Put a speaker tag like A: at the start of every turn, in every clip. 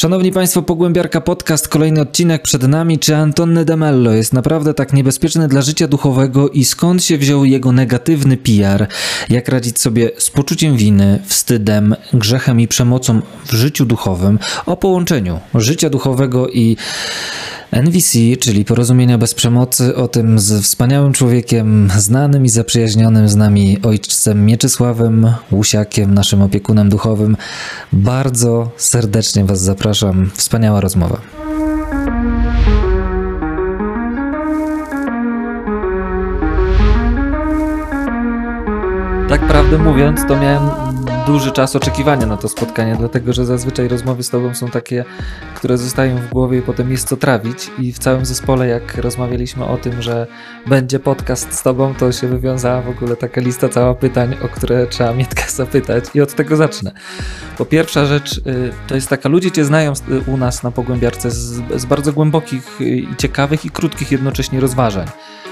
A: Szanowni Państwo, Pogłębiarka Podcast, kolejny odcinek przed nami. Czy Antonny Demello jest naprawdę tak niebezpieczny dla życia duchowego i skąd się wziął jego negatywny PR? Jak radzić sobie z poczuciem winy, wstydem, grzechem i przemocą w życiu duchowym? O połączeniu życia duchowego i NVC, czyli Porozumienia bez przemocy, o tym z wspaniałym człowiekiem, znanym i zaprzyjaźnionym z nami ojcem Mieczysławem Łusiakiem, naszym opiekunem duchowym. Bardzo serdecznie Was zapraszam. Wspaniała rozmowa. Tak prawdę mówiąc, to miałem duży czas oczekiwania na to spotkanie, dlatego że zazwyczaj rozmowy z Tobą są takie, które zostają w głowie i potem jest co trawić. I w całym zespole, jak rozmawialiśmy o tym, że będzie podcast z Tobą, to się wywiązała w ogóle taka lista cała pytań, o które trzeba Mietka zapytać. I od tego zacznę. Po pierwsza rzecz, y, to jest taka, ludzie Cię znają u nas na Pogłębiarce z, z bardzo głębokich i ciekawych i krótkich jednocześnie rozważań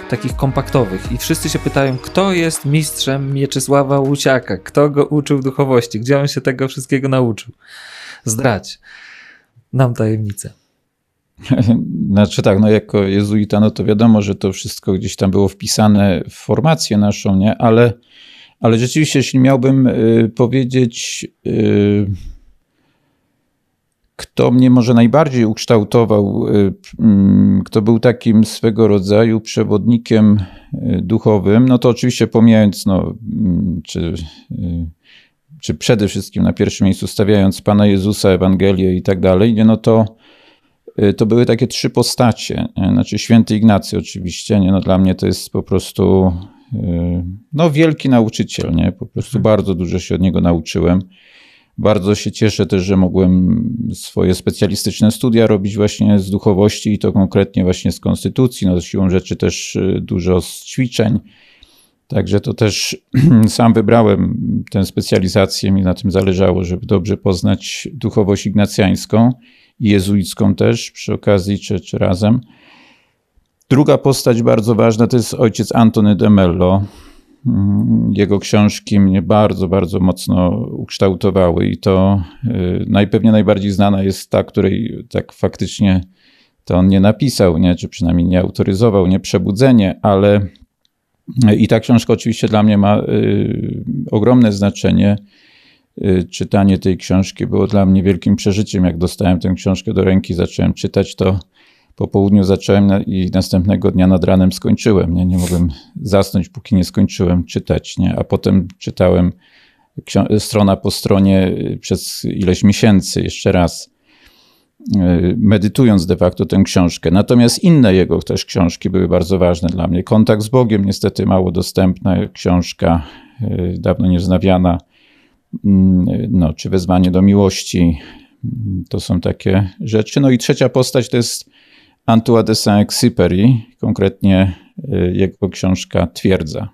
A: takich kompaktowych i wszyscy się pytają, kto jest mistrzem Mieczysława Łusiaka, kto go uczył duchowości, gdzie on się tego wszystkiego nauczył. Zdrać nam tajemnicę.
B: Znaczy tak, no jako jezuita, no to wiadomo, że to wszystko gdzieś tam było wpisane w formację naszą, nie? Ale, ale rzeczywiście, jeśli miałbym y, powiedzieć... Y, kto mnie może najbardziej ukształtował, y, mm, kto był takim swego rodzaju przewodnikiem y, duchowym, no to oczywiście pomijając, no, mm, czy, y, czy przede wszystkim na pierwszym miejscu stawiając Pana Jezusa, Ewangelię i tak dalej, no to, to były takie trzy postacie. Znaczy święty Ignacy oczywiście, nie? No dla mnie to jest po prostu no, wielki nauczyciel, nie? po prostu hmm. bardzo dużo się od niego nauczyłem. Bardzo się cieszę też, że mogłem swoje specjalistyczne studia robić właśnie z duchowości i to konkretnie właśnie z konstytucji. No, siłą rzeczy też y, dużo z ćwiczeń. Także to też sam wybrałem tę specjalizację, mi na tym zależało, żeby dobrze poznać duchowość ignacjańską i jezuicką też przy okazji czy, czy razem. Druga postać bardzo ważna to jest ojciec Antony de Mello, jego książki mnie bardzo, bardzo mocno ukształtowały i to y, najpewnie najbardziej znana jest ta, której tak faktycznie to on nie napisał, nie, czy przynajmniej nie autoryzował, nie przebudzenie, ale i ta książka oczywiście dla mnie ma y, ogromne znaczenie. Y, czytanie tej książki było dla mnie wielkim przeżyciem. Jak dostałem tę książkę do ręki, zacząłem czytać, to po południu zacząłem i następnego dnia nad ranem skończyłem. Nie, nie mogłem zasnąć, póki nie skończyłem czytać. Nie? A potem czytałem strona po stronie y, przez ileś miesięcy jeszcze raz, y, medytując de facto tę książkę. Natomiast inne jego też książki były bardzo ważne dla mnie. Kontakt z Bogiem, niestety mało dostępna książka, y, dawno nieznawiana, mm, no, czy Wezwanie do miłości. To są takie rzeczy. No i trzecia postać to jest Antoine de Saint-Exupéry, konkretnie y, jego książka Twierdza.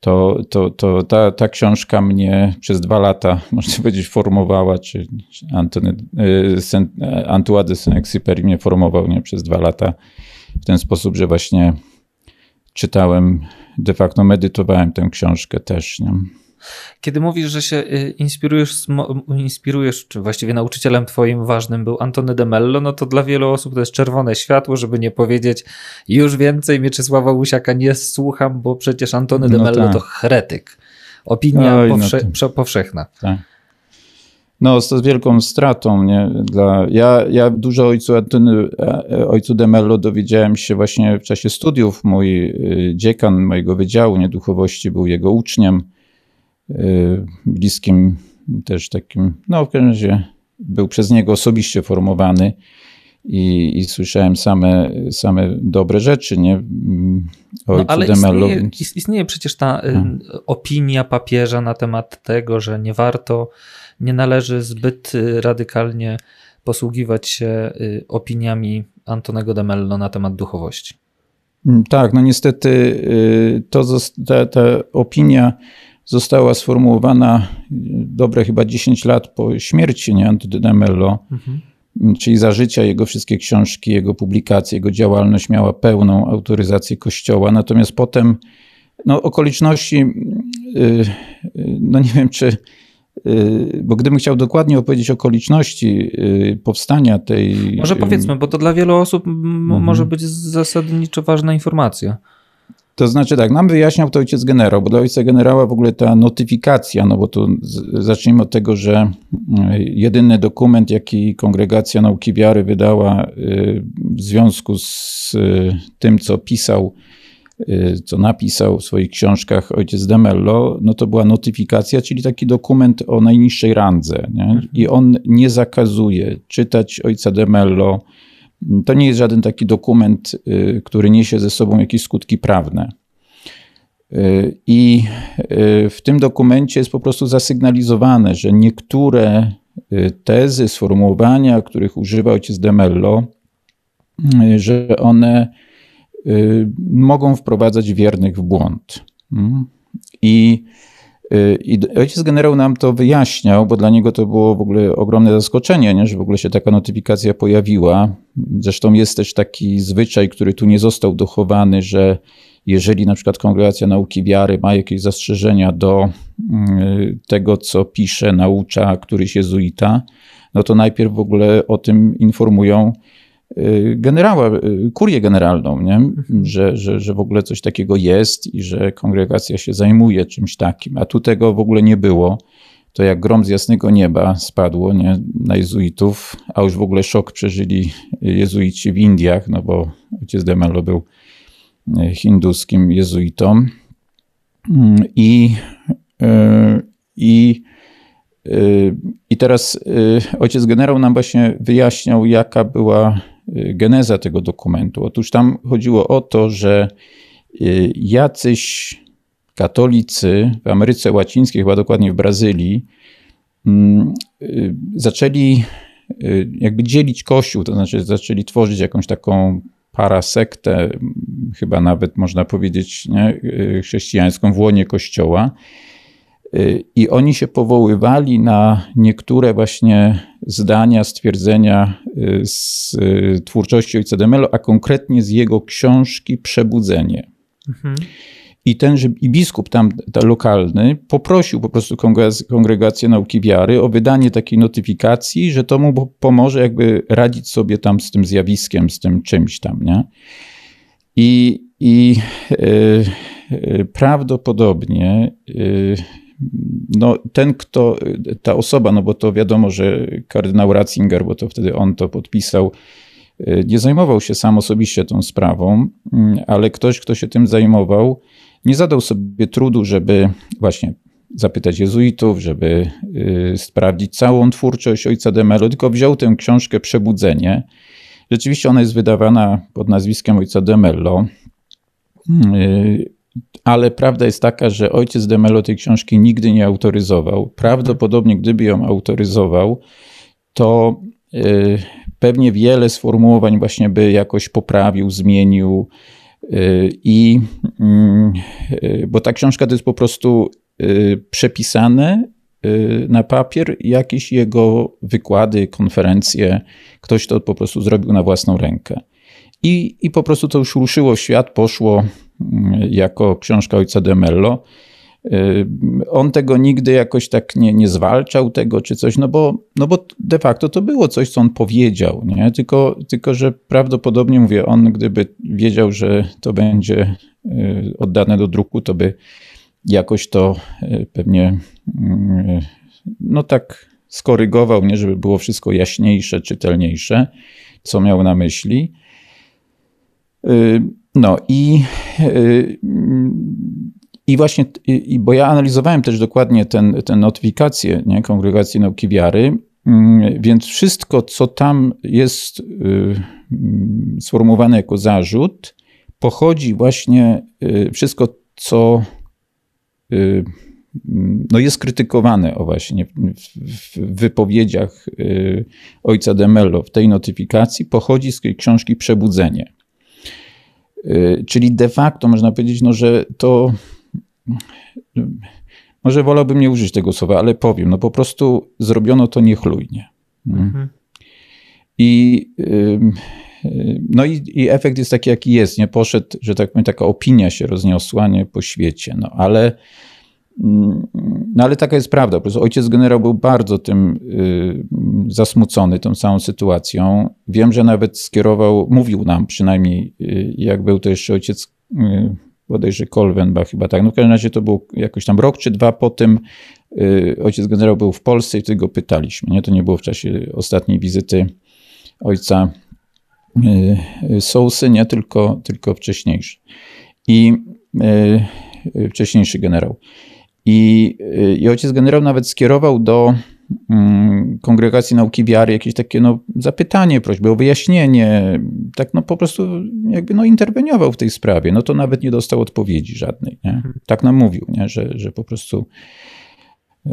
B: To, to, to ta, ta książka mnie przez dwa lata, można powiedzieć, formowała, czy Antony, Antoine de Saint-Exupéry mnie formował nie, przez dwa lata w ten sposób, że właśnie czytałem, de facto medytowałem tę książkę też. Nie?
A: Kiedy mówisz, że się y, inspirujesz, inspirujesz, czy właściwie nauczycielem twoim ważnym był Antony de Mello, no to dla wielu osób to jest czerwone światło, żeby nie powiedzieć już więcej Mieczysława Łusiaka nie słucham, bo przecież Antony de no Mello tak. to heretyk. Opinia Oj, powsze no powszechna. Tak.
B: No, z wielką stratą. Nie? Dla, ja, ja dużo ojcu, Antony, e, ojcu de Mello dowiedziałem się właśnie w czasie studiów. Mój y, dziekan mojego wydziału nieduchowości był jego uczniem. Y, bliskim też takim, no w każdym razie był przez niego osobiście formowany i, i słyszałem same, same dobre rzeczy, nie?
A: Mm, no, ale istnieje, więc... istnieje przecież ta y, hmm. opinia papieża na temat tego, że nie warto, nie należy zbyt y, radykalnie posługiwać się opiniami Antonego de Mello na temat duchowości.
B: Mm, tak, no niestety to, ta, ta opinia została sformułowana dobre chyba 10 lat po śmierci nie, de Mello, mhm. czyli za życia jego wszystkie książki, jego publikacje, jego działalność miała pełną autoryzację Kościoła. Natomiast potem no, okoliczności, y, y, no nie wiem, czy bo gdybym chciał dokładnie opowiedzieć okoliczności powstania tej.
A: Może powiedzmy, bo to dla wielu osób mhm. może być zasadniczo ważna informacja.
B: To znaczy tak, nam wyjaśniał to ojciec generał, bo dla ojca generała w ogóle ta notyfikacja, no bo tu zacznijmy od tego, że jedyny dokument, jaki Kongregacja Nauki Wiary wydała w związku z tym, co pisał Y, co napisał w swoich książkach ojciec Demello, no to była notyfikacja, czyli taki dokument o najniższej randze. Nie? I on nie zakazuje czytać ojca Demello. To nie jest żaden taki dokument, y, który niesie ze sobą jakieś skutki prawne. Y, I w tym dokumencie jest po prostu zasygnalizowane, że niektóre tezy, sformułowania, których używa ojciec Demello, że one Y, mogą wprowadzać wiernych w błąd. Mm. I, y, I ojciec generał nam to wyjaśniał, bo dla niego to było w ogóle ogromne zaskoczenie, nie? że w ogóle się taka notyfikacja pojawiła. Zresztą jest też taki zwyczaj, który tu nie został dochowany, że jeżeli na przykład Kongregacja Nauki Wiary ma jakieś zastrzeżenia do y, tego, co pisze, naucza któryś jezuita, no to najpierw w ogóle o tym informują Y, generała, y, kurię generalną, nie? Mhm. Że, że, że w ogóle coś takiego jest i że kongregacja się zajmuje czymś takim, a tu tego w ogóle nie było. To jak grom z jasnego nieba spadło nie? na jezuitów, a już w ogóle szok przeżyli jezuici w Indiach, no bo ojciec Demelo był y, hinduskim jezuitą. Mm, I, i, i teraz ojciec generał nam właśnie wyjaśniał, jaka była Y, geneza tego dokumentu. Otóż tam chodziło o to, że y, jacyś katolicy w Ameryce Łacińskiej, chyba dokładnie w Brazylii, mm, y, zaczęli jakby dzielić Kościół, to znaczy zaczęli tworzyć jakąś taką parasektę, chyba nawet można powiedzieć nie, chrześcijańską w łonie Kościoła. Y, I oni się powoływali na niektóre właśnie zdania, stwierdzenia y, z y, twórczości ojca Demelo, a konkretnie z jego książki Przebudzenie. Mhm. I ten i biskup tam ta lokalny poprosił po prostu kongregację nauki wiary o wydanie takiej notyfikacji, że to mu pomoże jakby radzić sobie tam z tym zjawiskiem, z tym czymś tam, nie? I, i yy, prawdopodobnie yy, no, ten, kto, ta osoba, no bo to wiadomo, że kardynał Ratzinger, bo to wtedy on to podpisał, y, nie zajmował się sam osobiście tą sprawą, mm, ale ktoś, kto się tym zajmował, nie zadał sobie trudu, żeby właśnie zapytać jezuitów, żeby y, sprawdzić całą twórczość ojca de Mello, tylko wziął tę książkę Przebudzenie. Rzeczywiście ona jest wydawana pod nazwiskiem ojca de Mello. Y, ale prawda jest taka, że ojciec Demelo tej książki nigdy nie autoryzował. Prawdopodobnie, gdyby ją autoryzował, to y, pewnie wiele sformułowań właśnie by jakoś poprawił, zmienił. Y, I y, bo ta książka to jest po prostu przepisane na papier jakieś jego wykłady, konferencje. Ktoś to po prostu zrobił na własną rękę. I, i po prostu to już ruszyło w świat, poszło jako książka ojca de Mello. Y, on tego nigdy jakoś tak nie, nie zwalczał tego czy coś, no bo, no bo de facto to było coś, co on powiedział, nie? Tylko, tylko, że prawdopodobnie, mówię, on gdyby wiedział, że to będzie y, oddane do druku, to by jakoś to y, pewnie no tak skorygował, nie? Żeby było wszystko jaśniejsze, czytelniejsze, co miał na myśli. No i, y, i właśnie, i, bo ja analizowałem też dokładnie ten, ten notyfikację nie, Kongregacji Nauki Wiary, mm, więc wszystko, co tam jest y, mm, sformułowane jako zarzut, pochodzi właśnie, y, wszystko, co no jest krytykowane o właśnie w, wypowiedziach ojca Demello w tej notyfikacji, pochodzi z książki Przebudzenie. Y, czyli de facto można powiedzieć, no, że to. Może wolałbym nie użyć tego słowa, ale powiem, no po prostu zrobiono to niechlujnie. Mm. Mhm. I, no i, i, efekt jest taki, jaki jest. Nie poszedł, że tak powiem, taka opinia się rozniosła nie, po świecie. No ale no ale taka jest prawda. Po prostu ojciec generał był bardzo tym y, zasmucony tą całą sytuacją. Wiem, że nawet skierował, mówił nam przynajmniej, y, jak był to jeszcze ojciec y, bodajże Kolwenba chyba tak. No w każdym razie to był jakoś tam rok czy dwa po tym ojciec generał był w Polsce i wtedy go pytaliśmy. Nie? To nie było w czasie ostatniej wizyty ojca Sousy, nie tylko, tylko wcześniejszy. I wcześniejszy generał. I, I ojciec generał nawet skierował do mm, Kongregacji Nauki Wiary jakieś takie no, zapytanie, prośbę o wyjaśnienie, tak no po prostu jakby no interweniował w tej sprawie. No to nawet nie dostał odpowiedzi żadnej. Nie? Mhm. Tak nam mówił, nie? Że, że po prostu y,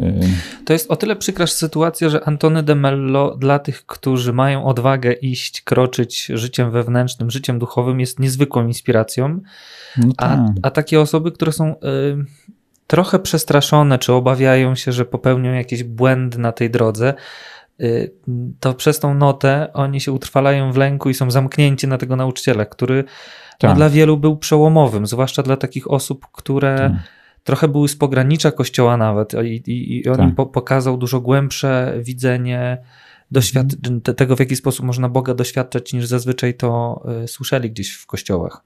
A: to jest o tyle przykra sytuacja, że Antony de Mello dla tych, którzy mają odwagę iść, kroczyć życiem wewnętrznym, życiem duchowym, jest niezwykłą inspiracją. No a, tak. a takie osoby, które są y, trochę przestraszone, czy obawiają się, że popełnią jakieś błędy na tej drodze, y, to przez tą notę oni się utrwalają w lęku i są zamknięci na tego nauczyciela, który no, tak. no, dla wielu był przełomowym, zwłaszcza dla takich osób, które tak. trochę były z pogranicza kościoła nawet i, i, i on tak. im po, pokazał dużo głębsze widzenie doświad- mhm. tego, w jaki sposób można Boga doświadczać, niż zazwyczaj to y, słyszeli gdzieś w kościołach.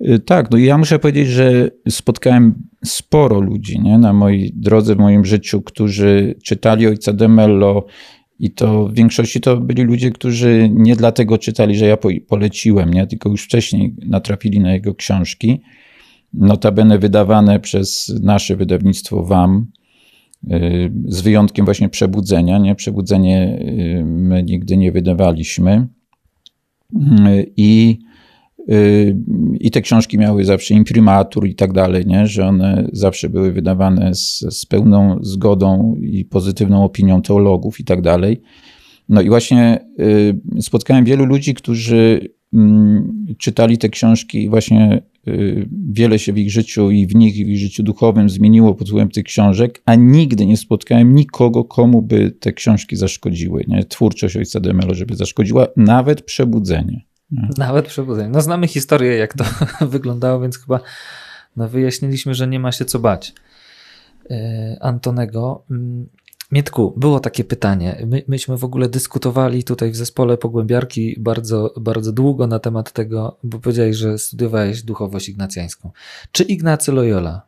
B: Y, tak, no ja muszę powiedzieć, że spotkałem sporo ludzi nie, na mojej drodze, w moim życiu, którzy czytali Ojca de Mello i to w większości to byli ludzie, którzy nie dlatego czytali, że ja poleciłem, nie, tylko już wcześniej natrafili na jego książki, notabene wydawane przez nasze wydawnictwo WAM, y, z wyjątkiem właśnie Przebudzenia. Nie? Przebudzenie y, my nigdy nie wydawaliśmy. I i te książki miały zawsze imprimatur i tak dalej, nie? że one zawsze były wydawane z, z pełną zgodą i pozytywną opinią teologów i tak dalej. No i właśnie y, spotkałem wielu ludzi, którzy mm, czytali te książki i właśnie y, wiele się w ich życiu i w nich, i w ich życiu duchowym zmieniło pod wpływem tych książek, a nigdy nie spotkałem nikogo, komu by te książki zaszkodziły. Nie? Twórczość ojca Demelo, żeby zaszkodziła, nawet przebudzenie.
A: Nawet przebudzenie. No znamy historię, jak to wyglądało, więc chyba no, wyjaśniliśmy, że nie ma się co bać. Yy, Antonego. Mm, Mietku, było takie pytanie. My, myśmy w ogóle dyskutowali tutaj w zespole Pogłębiarki bardzo, bardzo długo na temat tego, bo powiedziałeś, że studiowałeś duchowość ignacjańską. Czy Ignacy Loyola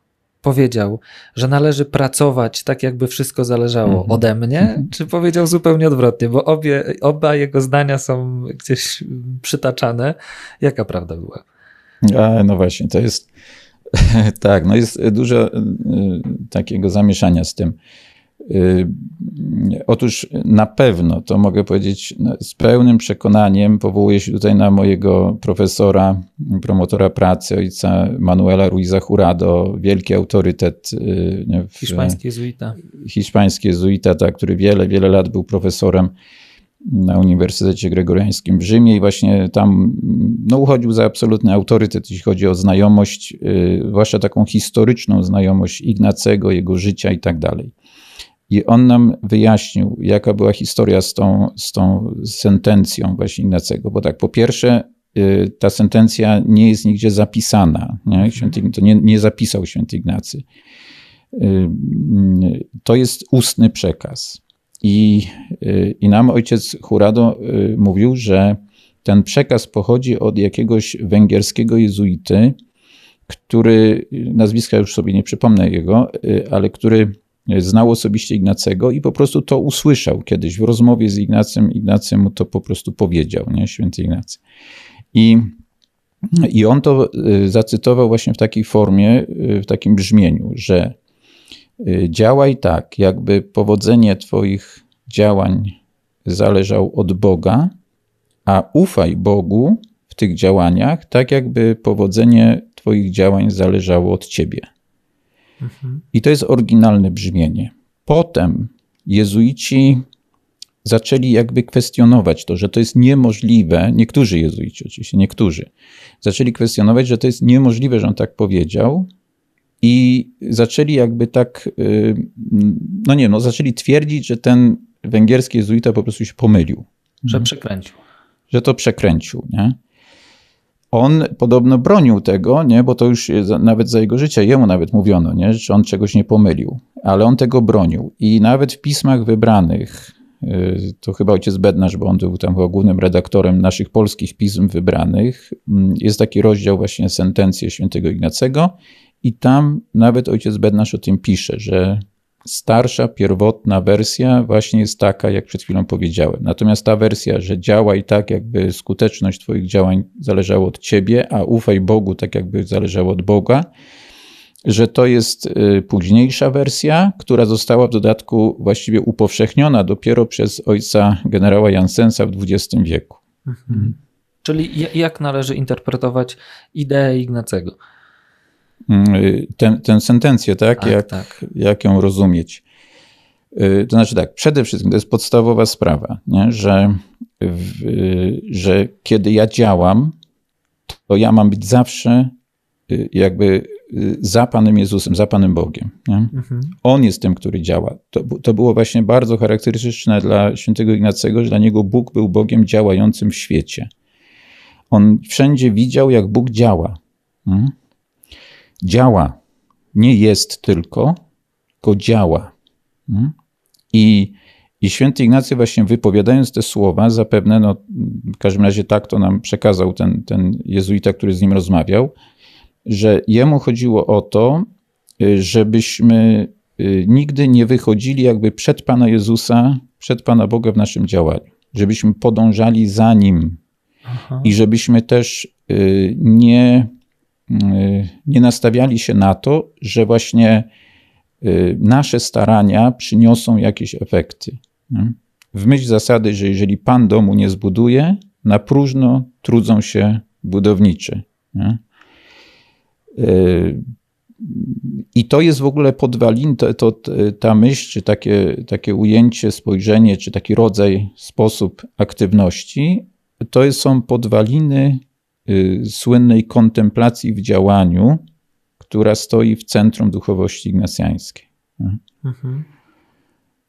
A: powiedział, że należy pracować tak, jakby wszystko zależało -hmm. ode mnie, -hmm. czy powiedział zupełnie odwrotnie, bo obie, oba jego zdania są gdzieś przytaczane. Jaka prawda była?
B: A, no właśnie, to jest tak, no jest dużo y, takiego zamieszania z tym. Y, otóż na pewno, to mogę powiedzieć no, z pełnym przekonaniem, powołuję się tutaj na mojego profesora, promotora pracy, ojca Manuela Ruiza Jurado, wielki autorytet.
A: Y, w, hiszpański jezuita.
B: Hiszpański jezuita, tak, który wiele, wiele lat był profesorem na Uniwersytecie Gregoriańskim w Rzymie i właśnie tam no, uchodził za absolutny autorytet, jeśli chodzi o znajomość, yy, zwłaszcza taką historyczną znajomość Ignacego, jego życia i tak dalej. I on nam wyjaśnił, jaka była historia z tą, z tą sentencją właśnie Ignacego. Bo tak, po pierwsze, y, ta sentencja nie jest nigdzie zapisana. Nie? Mhm. Święty, to nie, nie zapisał święty Ignacy. Y, to jest ustny przekaz. I, y, I nam ojciec Hurado mówił, że ten przekaz pochodzi od jakiegoś węgierskiego jezuity, który, nazwiska już sobie nie przypomnę jego, ale który znał osobiście Ignacego i po prostu to usłyszał kiedyś w rozmowie z Ignacym. Ignacy mu to po prostu powiedział, nie? święty Ignacy. I, I on to y, zacytował właśnie w takiej formie, y, w takim brzmieniu, że działaj tak, jakby powodzenie Twoich działań zależało od Boga, a ufaj Bogu w tych działaniach, tak jakby powodzenie Twoich działań zależało od Ciebie. I to jest oryginalne brzmienie. Potem jezuici zaczęli jakby kwestionować to, że to jest niemożliwe. Niektórzy jezuici, oczywiście, niektórzy zaczęli kwestionować, że to jest niemożliwe, że on tak powiedział. I zaczęli jakby tak, y, no nie, no zaczęli twierdzić, że ten węgierski jezuita po prostu się pomylił.
A: Że przekręcił.
B: Że to przekręcił, nie? On podobno bronił tego, nie, bo to już nawet za jego życia, jemu nawet mówiono, nie, że on czegoś nie pomylił, ale on tego bronił. I nawet w pismach wybranych, y, to chyba ojciec Bednarz, bo on był tam głównym redaktorem naszych polskich pism wybranych, mm, jest taki rozdział właśnie Sentencje świętego Ignacego i tam nawet ojciec Bednarz o tym pisze, że starsza, pierwotna wersja właśnie jest taka, jak przed chwilą powiedziałem. Natomiast ta wersja, że działa i tak, jakby skuteczność Twoich działań zależała od Ciebie, a ufaj Bogu, tak jakby zależało od Boga, że to jest y, późniejsza wersja, która została w dodatku właściwie upowszechniona dopiero przez ojca generała Jansensa w XX wieku. Mhm.
A: Czyli jak należy interpretować ideę Ignacego?
B: Mm, tę ten sentencję, tak? tak, jak, tak. jak ją rozumieć. Y, to znaczy tak, przede wszystkim to jest podstawowa sprawa, nie? Że, w, że kiedy ja działam, to ja mam być zawsze y, jakby y, za Panem Jezusem, za Panem Bogiem. Mhm. On jest tym, który działa. To, to było właśnie bardzo charakterystyczne dla świętego Ignacego, że dla niego Bóg był Bogiem działającym w świecie. On wszędzie widział, jak Bóg działa. Mhm działa. Nie jest tylko, tylko działa. Hmm? I, I święty Ignacy właśnie wypowiadając te słowa, zapewne, no, w każdym razie tak to nam przekazał ten, ten jezuita, który z nim rozmawiał, że jemu chodziło o to, y, żebyśmy y, nigdy nie wychodzili jakby przed Pana Jezusa, przed Pana Boga w naszym działaniu. Żebyśmy podążali za Nim Aha. i żebyśmy też y, nie nie nastawiali się na to, że właśnie y, nasze starania przyniosą jakieś efekty. W myśl zasady, że jeżeli Pan domu nie zbuduje, na próżno trudzą się budowniczy. Y, I to jest w ogóle podwalin, to, to, ta myśl, czy takie, takie ujęcie, spojrzenie, czy taki rodzaj, sposób aktywności, to są podwaliny Y, słynnej kontemplacji w działaniu, która stoi w centrum duchowości ignacjańskiej. Mhm.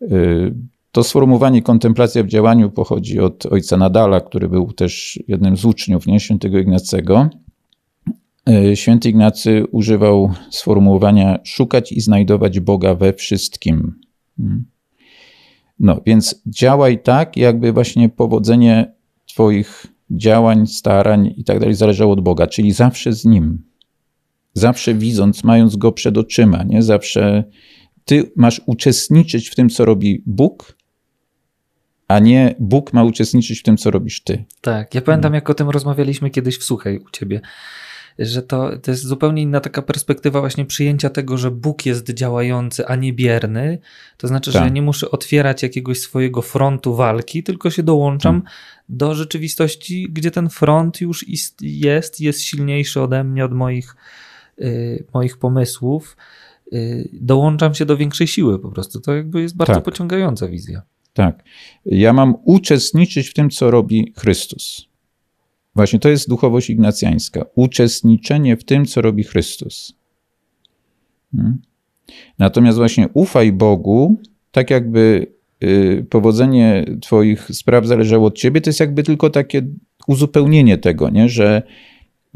B: Y, to sformułowanie kontemplacja w działaniu pochodzi od ojca Nadala, który był też jednym z uczniów nie, świętego Ignacego. Y, święty Ignacy używał sformułowania szukać i znajdować Boga we wszystkim. Mhm. No, więc działaj tak, jakby właśnie powodzenie Twoich działań, starań i tak dalej zależało od Boga, czyli zawsze z Nim. Zawsze widząc, mając Go przed oczyma, nie? Zawsze Ty masz uczestniczyć w tym, co robi Bóg, a nie Bóg ma uczestniczyć w tym, co robisz Ty.
A: Tak, ja pamiętam, jak o tym rozmawialiśmy kiedyś w Słuchaj u Ciebie, że to, to jest zupełnie inna taka perspektywa właśnie przyjęcia tego, że Bóg jest działający, a nie bierny. To znaczy, tak. że nie muszę otwierać jakiegoś swojego frontu walki, tylko się dołączam tak. Do rzeczywistości, gdzie ten front już jest, jest silniejszy ode mnie, od moich, yy, moich pomysłów. Yy, dołączam się do większej siły po prostu. To jakby jest bardzo tak. pociągająca wizja.
B: Tak. Ja mam uczestniczyć w tym, co robi Chrystus. Właśnie to jest duchowość ignacjańska. Uczestniczenie w tym, co robi Chrystus. Hmm? Natomiast właśnie ufaj Bogu, tak jakby powodzenie Twoich spraw zależało od Ciebie, to jest jakby tylko takie uzupełnienie tego, nie? Że,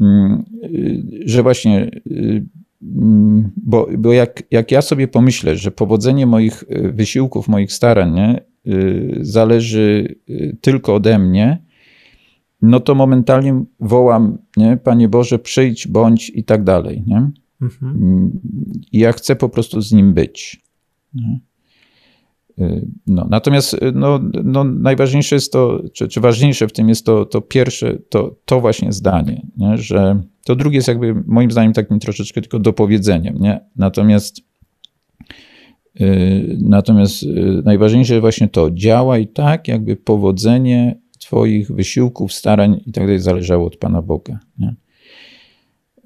B: mm, y, że właśnie, y, mm, bo, bo jak, jak ja sobie pomyślę, że powodzenie moich wysiłków, moich starań nie? zależy tylko ode mnie, no to momentalnie wołam, nie? Panie Boże, przyjdź, bądź i tak dalej. Nie? Mhm. I ja chcę po prostu z Nim być. Nie? Y, no, natomiast y, no, no, najważniejsze jest to, czy, czy ważniejsze w tym jest to, to pierwsze, to, to właśnie zdanie, nie? że to drugie jest jakby moim zdaniem takim troszeczkę tylko dopowiedzeniem. Nie? Natomiast yy, natomiast yy, najważniejsze właśnie to, działaj tak, jakby powodzenie Twoich wysiłków, starań i tak dalej zależało od Pana Boga. Nie?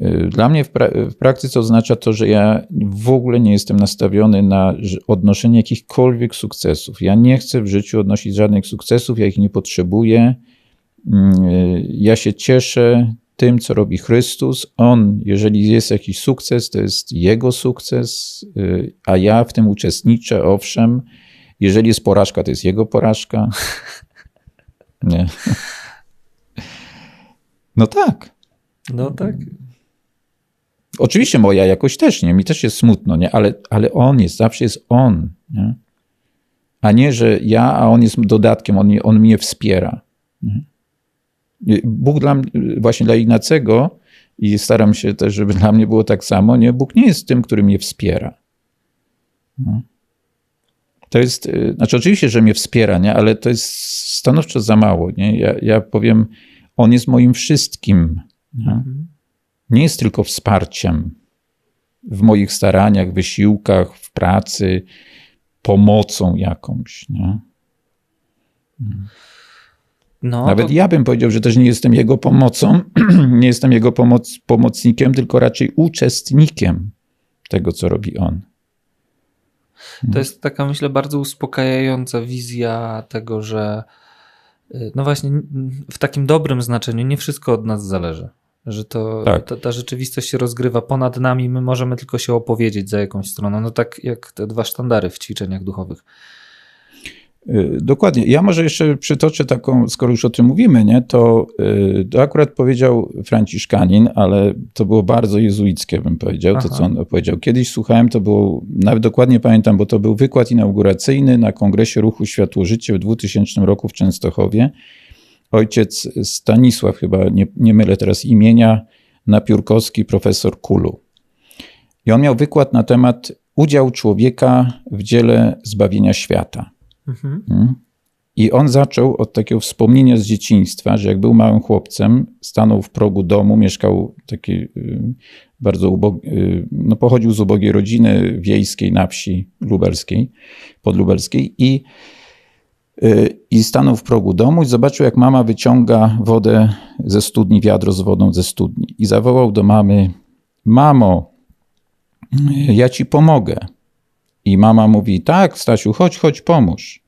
B: Y, dla mnie w, pra w, praktyce oznacza to, że ja w ogóle nie jestem nastawiony na odnoszenie jakichkolwiek sukcesów. Ja nie chcę w życiu odnosić żadnych sukcesów, ja ich nie potrzebuję. Mm, y, ja się cieszę tym, co robi Chrystus. On, jeżeli jest jakiś sukces, to jest Jego sukces, y, a ja w tym uczestniczę, owszem. Jeżeli jest porażka, to jest Jego porażka. Nie. No tak.
A: No tak.
B: Oczywiście moja jakoś też, nie? Mi też jest smutno, nie? Ale, ale on jest, zawsze jest on, nie? A nie, że ja, a on jest dodatkiem, on, on mnie wspiera. Nie? Bóg dla, właśnie dla Ignacego i staram się też, żeby dla mnie było tak samo, nie? Bóg nie jest tym, który mnie wspiera. No. To jest, y, znaczy oczywiście, że mnie wspiera, nie? ale to jest stanowczo za mało. Nie? Ja, ja powiem, on jest moim wszystkim. Nie? Nie jest tylko wsparciem w moich staraniach, wysiłkach, w pracy, pomocą jakąś. Nie? No, Nawet to... ja bym powiedział, że też nie jestem jego pomocą, nie jestem jego pomoc, pomocnikiem, tylko raczej uczestnikiem tego, co robi on.
A: To jest taka, myślę, bardzo uspokajająca wizja tego, że y, no właśnie w takim dobrym znaczeniu nie wszystko od nas zależy. Że to, tak. ta, ta, rzeczywistość się rozgrywa ponad nami, my możemy tylko się opowiedzieć za jakąś stroną. No tak jak te dwa sztandary w ćwiczeniach duchowych.
B: Y, dokładnie. Ja może jeszcze przytoczę taką, skoro już o tym mówimy, nie, to, y, to akurat powiedział Franciszkanin, ale to było bardzo jezuickie, bym powiedział, Aha. to co on powiedział. Kiedyś słuchałem, to było, nawet dokładnie pamiętam, bo to był wykład inauguracyjny na Kongresie Ruchu Światło-Życie w 2000 roku w Częstochowie. Ojciec Stanisław, chyba nie, nie mylę teraz imienia, Napiórkowski, profesor Kulu. I on miał wykład na temat udział człowieka w dziele zbawienia świata. Mhm. Mm. I on zaczął od takiego wspomnienia z dzieciństwa, że jak był małym chłopcem, stanął w progu domu, mieszkał taki y, bardzo ubogi, y, no pochodził z ubogiej rodziny wiejskiej na wsi lubelskiej, podlubelskiej i, i stanął w progu domu i zobaczył, jak mama wyciąga wodę ze studni, wiadro z wodą ze studni i zawołał do mamy, mamo, ja ci pomogę. I mama mówi: Tak, Stasiu, chodź, chodź, pomóż.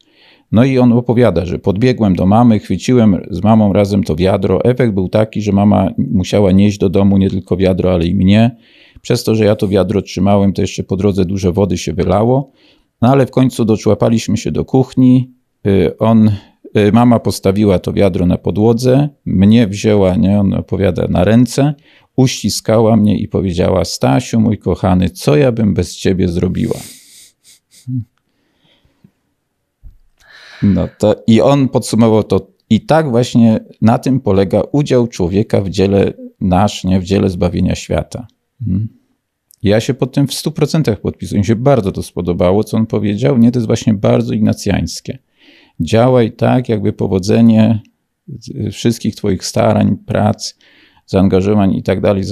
B: No i on opowiada, że podbiegłem do mamy, chwyciłem z mamą razem to wiadro. Efekt był taki, że mama musiała nieść do domu nie tylko wiadro, ale i mnie. Przez to, że ja to wiadro trzymałem, to jeszcze po drodze dużo wody się wylało. No ale w końcu doczłapaliśmy się do kuchni. Y, on, y, mama postawiła to wiadro na podłodze, mnie wzięła, nie, on opowiada, na ręce, uściskała mnie i powiedziała: Stasiu, mój kochany, co ja bym bez ciebie zrobiła? No to i on podsumował to. I tak właśnie na tym polega udział człowieka w dziele nasz, nie w dziele zbawienia świata. Hmm. Ja się pod tym w 100% podpisuję. Mi się bardzo to spodobało, co on powiedział. Nie, to jest właśnie bardzo ignacjańskie. Działaj tak, jakby powodzenie wszystkich Twoich starań, prac, zaangażowań i tak dalej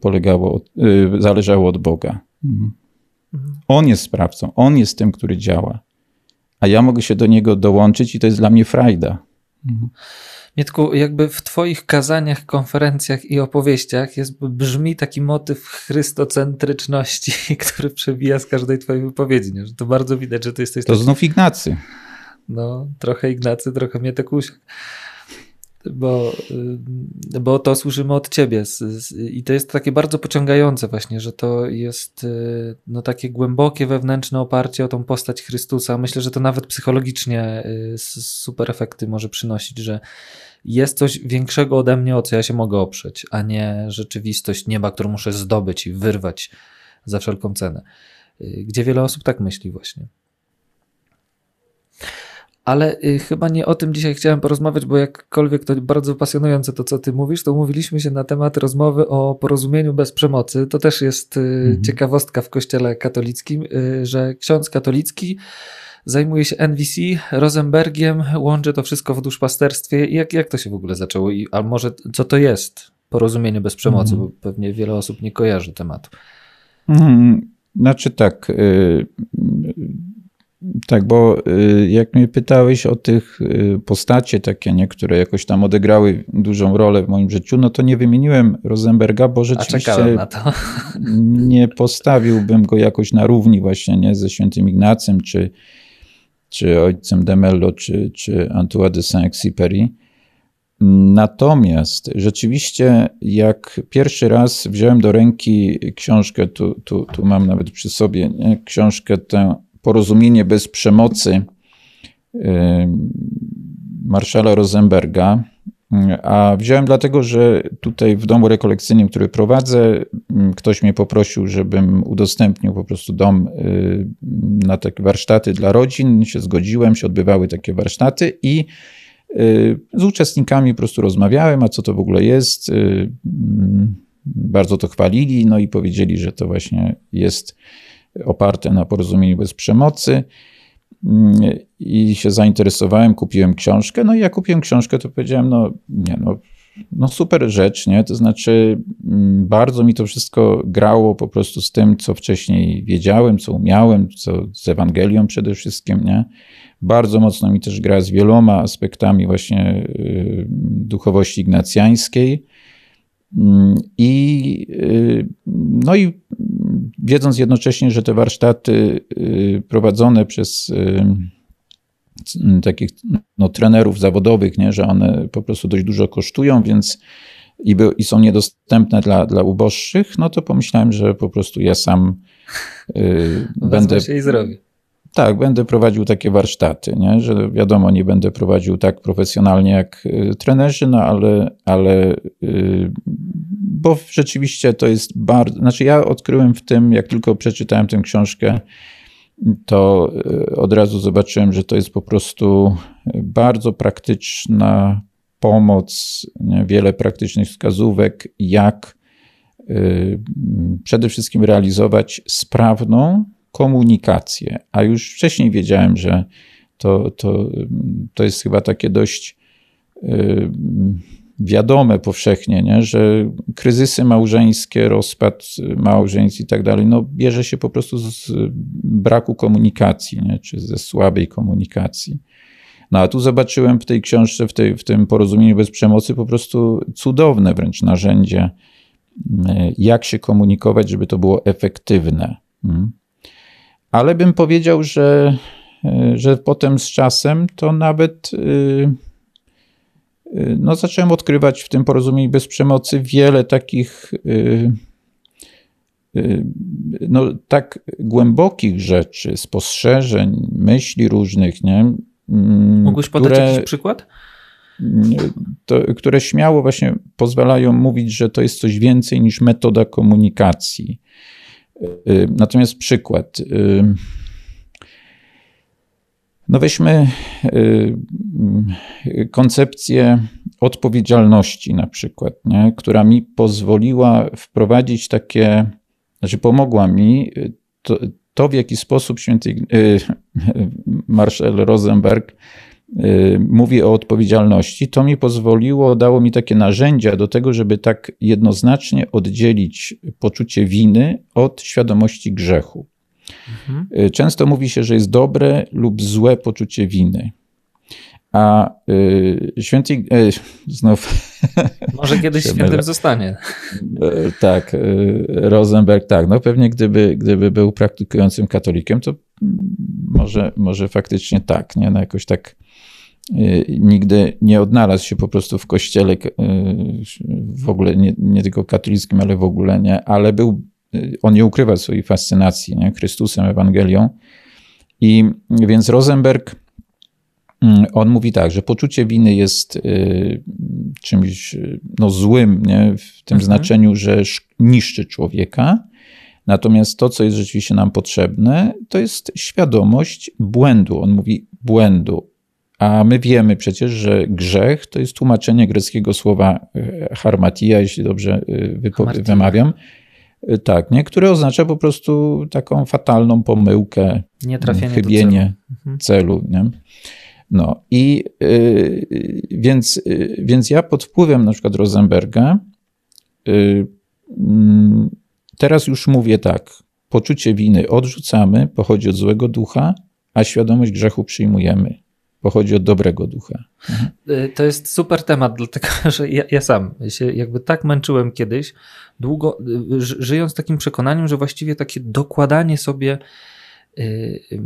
B: polegało, y, zależało od Boga. Hmm. Mhm. On jest sprawcą, on jest tym, który działa a ja mogę się do niego dołączyć i to jest dla mnie frajda. Mhm.
A: Mietku, jakby w Twoich kazaniach, konferencjach i opowieściach jest, brzmi taki motyw chrystocentryczności, który przebija z każdej Twojej wypowiedzi. Nie? Że to bardzo widać, że Ty jesteś.
B: To taki... znów Ignacy.
A: No, trochę Ignacy, trochę Mietek Usiak bo, y, bo to słyszymy od ciebie. I to jest takie bardzo pociągające właśnie, że to jest y, no, takie głębokie wewnętrzne oparcie o tą postać Chrystusa. Myślę, że to nawet psychologicznie y, super efekty może przynosić, że jest coś większego ode mnie, o co ja się mogę oprzeć, a nie rzeczywistość nieba, którą muszę zdobyć i wyrwać za wszelką cenę. Gdzie wiele osób tak myśli właśnie. Ale y, chyba nie o tym dzisiaj chciałem porozmawiać, bo jakkolwiek to bardzo pasjonujące to, co ty mówisz, to umówiliśmy się na temat rozmowy o porozumieniu bez przemocy. To też jest y, mhm. ciekawostka w kościele katolickim, y, że ksiądz katolicki zajmuje się NVC, Rosenbergiem, łączy to wszystko w duszpasterstwie. Jak, jak to się w ogóle zaczęło? I, a może co to jest porozumienie bez przemocy? Mhm. Bo pewnie wiele osób nie kojarzy tematu.
B: Mhm. Znaczy tak, tak, bo y, jak mnie pytałeś o tych y, postacie takie, nie, które jakoś tam odegrały dużą rolę w moim życiu, no to nie wymieniłem Rosenberga, bo rzeczywiście nie postawiłbym go jakoś na równi właśnie nie, ze świętym Ignacym, czy, czy ojcem de Mello, czy, czy Antoine de Saint-Exupéry. Natomiast rzeczywiście, jak pierwszy raz wziąłem do ręki książkę, tu, tu, tu mam nawet przy sobie nie, książkę tę porozumienie bez przemocy y, marszala Rosenberga, A wziąłem dlatego, że tutaj w domu rekolekcyjnym, który prowadzę, ktoś mnie poprosił, żebym udostępnił po prostu dom y, na takie warsztaty dla rodzin. Się zgodziłem, się odbywały takie warsztaty i y, z uczestnikami po prostu rozmawiałem, a co to w ogóle jest. Mm, bardzo to chwalili, no i powiedzieli, że to właśnie jest oparte na porozumieniu bez przemocy i się zainteresowałem, kupiłem książkę. No i jak kupiłem książkę, to powiedziałem, no nie, no, no super rzecz, nie? To znaczy, mm, bardzo mi to wszystko grało po prostu z tym, co wcześniej wiedziałem, co umiałem, co z Ewangelią przede wszystkim, nie? Bardzo mocno mi też gra z wieloma aspektami właśnie y, duchowości ignacjańskiej. Mm, I, y, no i wiedząc jednocześnie, że te warsztaty y, prowadzone przez y, takich no, trenerów zawodowych, nie, że one po prostu dość dużo kosztują, więc i, by, i są niedostępne dla, dla uboższych, no to pomyślałem, że po prostu ja sam
A: yy, będę. Się i zrobię.
B: Tak, będę prowadził takie warsztaty, nie? że wiadomo, nie będę prowadził tak profesjonalnie jak y, trenerzy, no ale, ale y, bo rzeczywiście to jest bardzo, znaczy ja odkryłem w tym, jak tylko przeczytałem tę książkę, to y, od razu zobaczyłem, że to jest po prostu bardzo praktyczna pomoc, nie? wiele praktycznych wskazówek, jak przede wszystkim realizować sprawną, komunikację. A już wcześniej wiedziałem, że to, to, to jest chyba takie dość y, wiadome powszechnie, nie? że kryzysy małżeńskie, rozpad małżeństw i tak dalej, no bierze się po prostu z braku komunikacji, nie? czy ze słabej komunikacji. No a tu zobaczyłem w tej książce, w, tej, w tym porozumieniu bez przemocy po prostu cudowne wręcz narzędzie, y, jak się komunikować, żeby to było efektywne. Hmm? Ale bym powiedział, że, że potem z czasem to nawet e, e, no, zacząłem odkrywać w tym porozumieniu bez przemocy wiele takich no, tak głębokich rzeczy, spostrzeżeń, myśli różnych, nie?
A: Mm, Mógłbyś podać które, jakiś przykład?
B: To, które śmiało właśnie pozwalają mówić, że to jest coś więcej niż metoda komunikacji. Y, natomiast przykład. Y, no weźmy y, koncepcję odpowiedzialności na przykład, nie? która mi pozwoliła wprowadzić takie, znaczy pomogła mi to, to w jaki sposób święty Marshall Rosenberg mówi o odpowiedzialności, to mi pozwoliło, dało mi takie narzędzia do tego, żeby tak jednoznacznie oddzielić poczucie winy od świadomości grzechu. Mhm. Y, często mówi się, że jest dobre lub złe poczucie winy. A y, święty, y, znów.
A: Może kiedyś świętym zostanie.
B: Y, tak, y, Rosenberg, tak. No pewnie gdyby, gdyby był praktykującym katolikiem, to może, może faktycznie tak, nie? No jakoś tak Y, nigdy nie odnalazł się po prostu w kościele y, w ogóle, nie, nie tylko katolickim, ale w ogóle nie, ale był, y, on nie ukrywa swojej fascynacji nie, Chrystusem, Ewangelią. I więc Rosenberg, on mówi tak, że poczucie winy jest czymś no, złym, nie, w tym mhm. znaczeniu, że niszczy człowieka. Natomiast to, co jest rzeczywiście nam potrzebne, to jest świadomość błędu. On mówi błędu, a my wiemy przecież, że grzech to jest tłumaczenie greckiego słowa e, harmatia, jeśli dobrze e, wymawiam. E, tak, nie? które oznacza po prostu taką fatalną pomyłkę, chybienie celu. Mhm. celu nie? No i yy, więc, yy, więc ja pod wpływem na przykład Rosenberga yy, teraz już mówię tak, poczucie winy odrzucamy, pochodzi od złego ducha, a świadomość grzechu przyjmujemy pochodzi od dobrego ducha.
A: Mhm. To jest super temat, dlatego że ja, ja, sam się jakby tak męczyłem kiedyś, długo y, żyjąc takim przekonaniem, że właściwie takie dokładanie sobie y, y,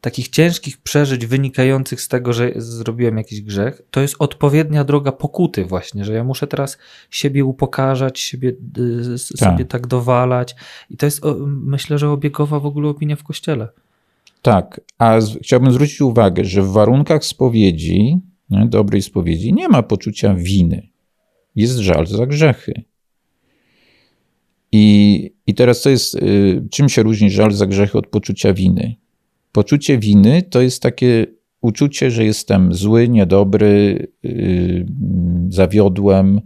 A: takich ciężkich przeżyć wynikających z tego, że zrobiłem jakiś grzech, to jest odpowiednia droga pokuty właśnie, że ja muszę teraz siebie upokarzać, siebie, y, sobie tak. tak dowalać i to jest myślę, że obiegowa w ogóle opinia w kościele.
B: Tak, a z, chciałbym zwrócić uwagę, że w warunkach spowiedzi nie, dobrej spowiedzi, nie ma poczucia winy. Jest żal za grzechy. I, i teraz co jest, y, czym się różni żal za grzechy od poczucia winy? Poczucie winy to jest takie uczucie, że jestem zły, niedobry, yy, zawiodłem.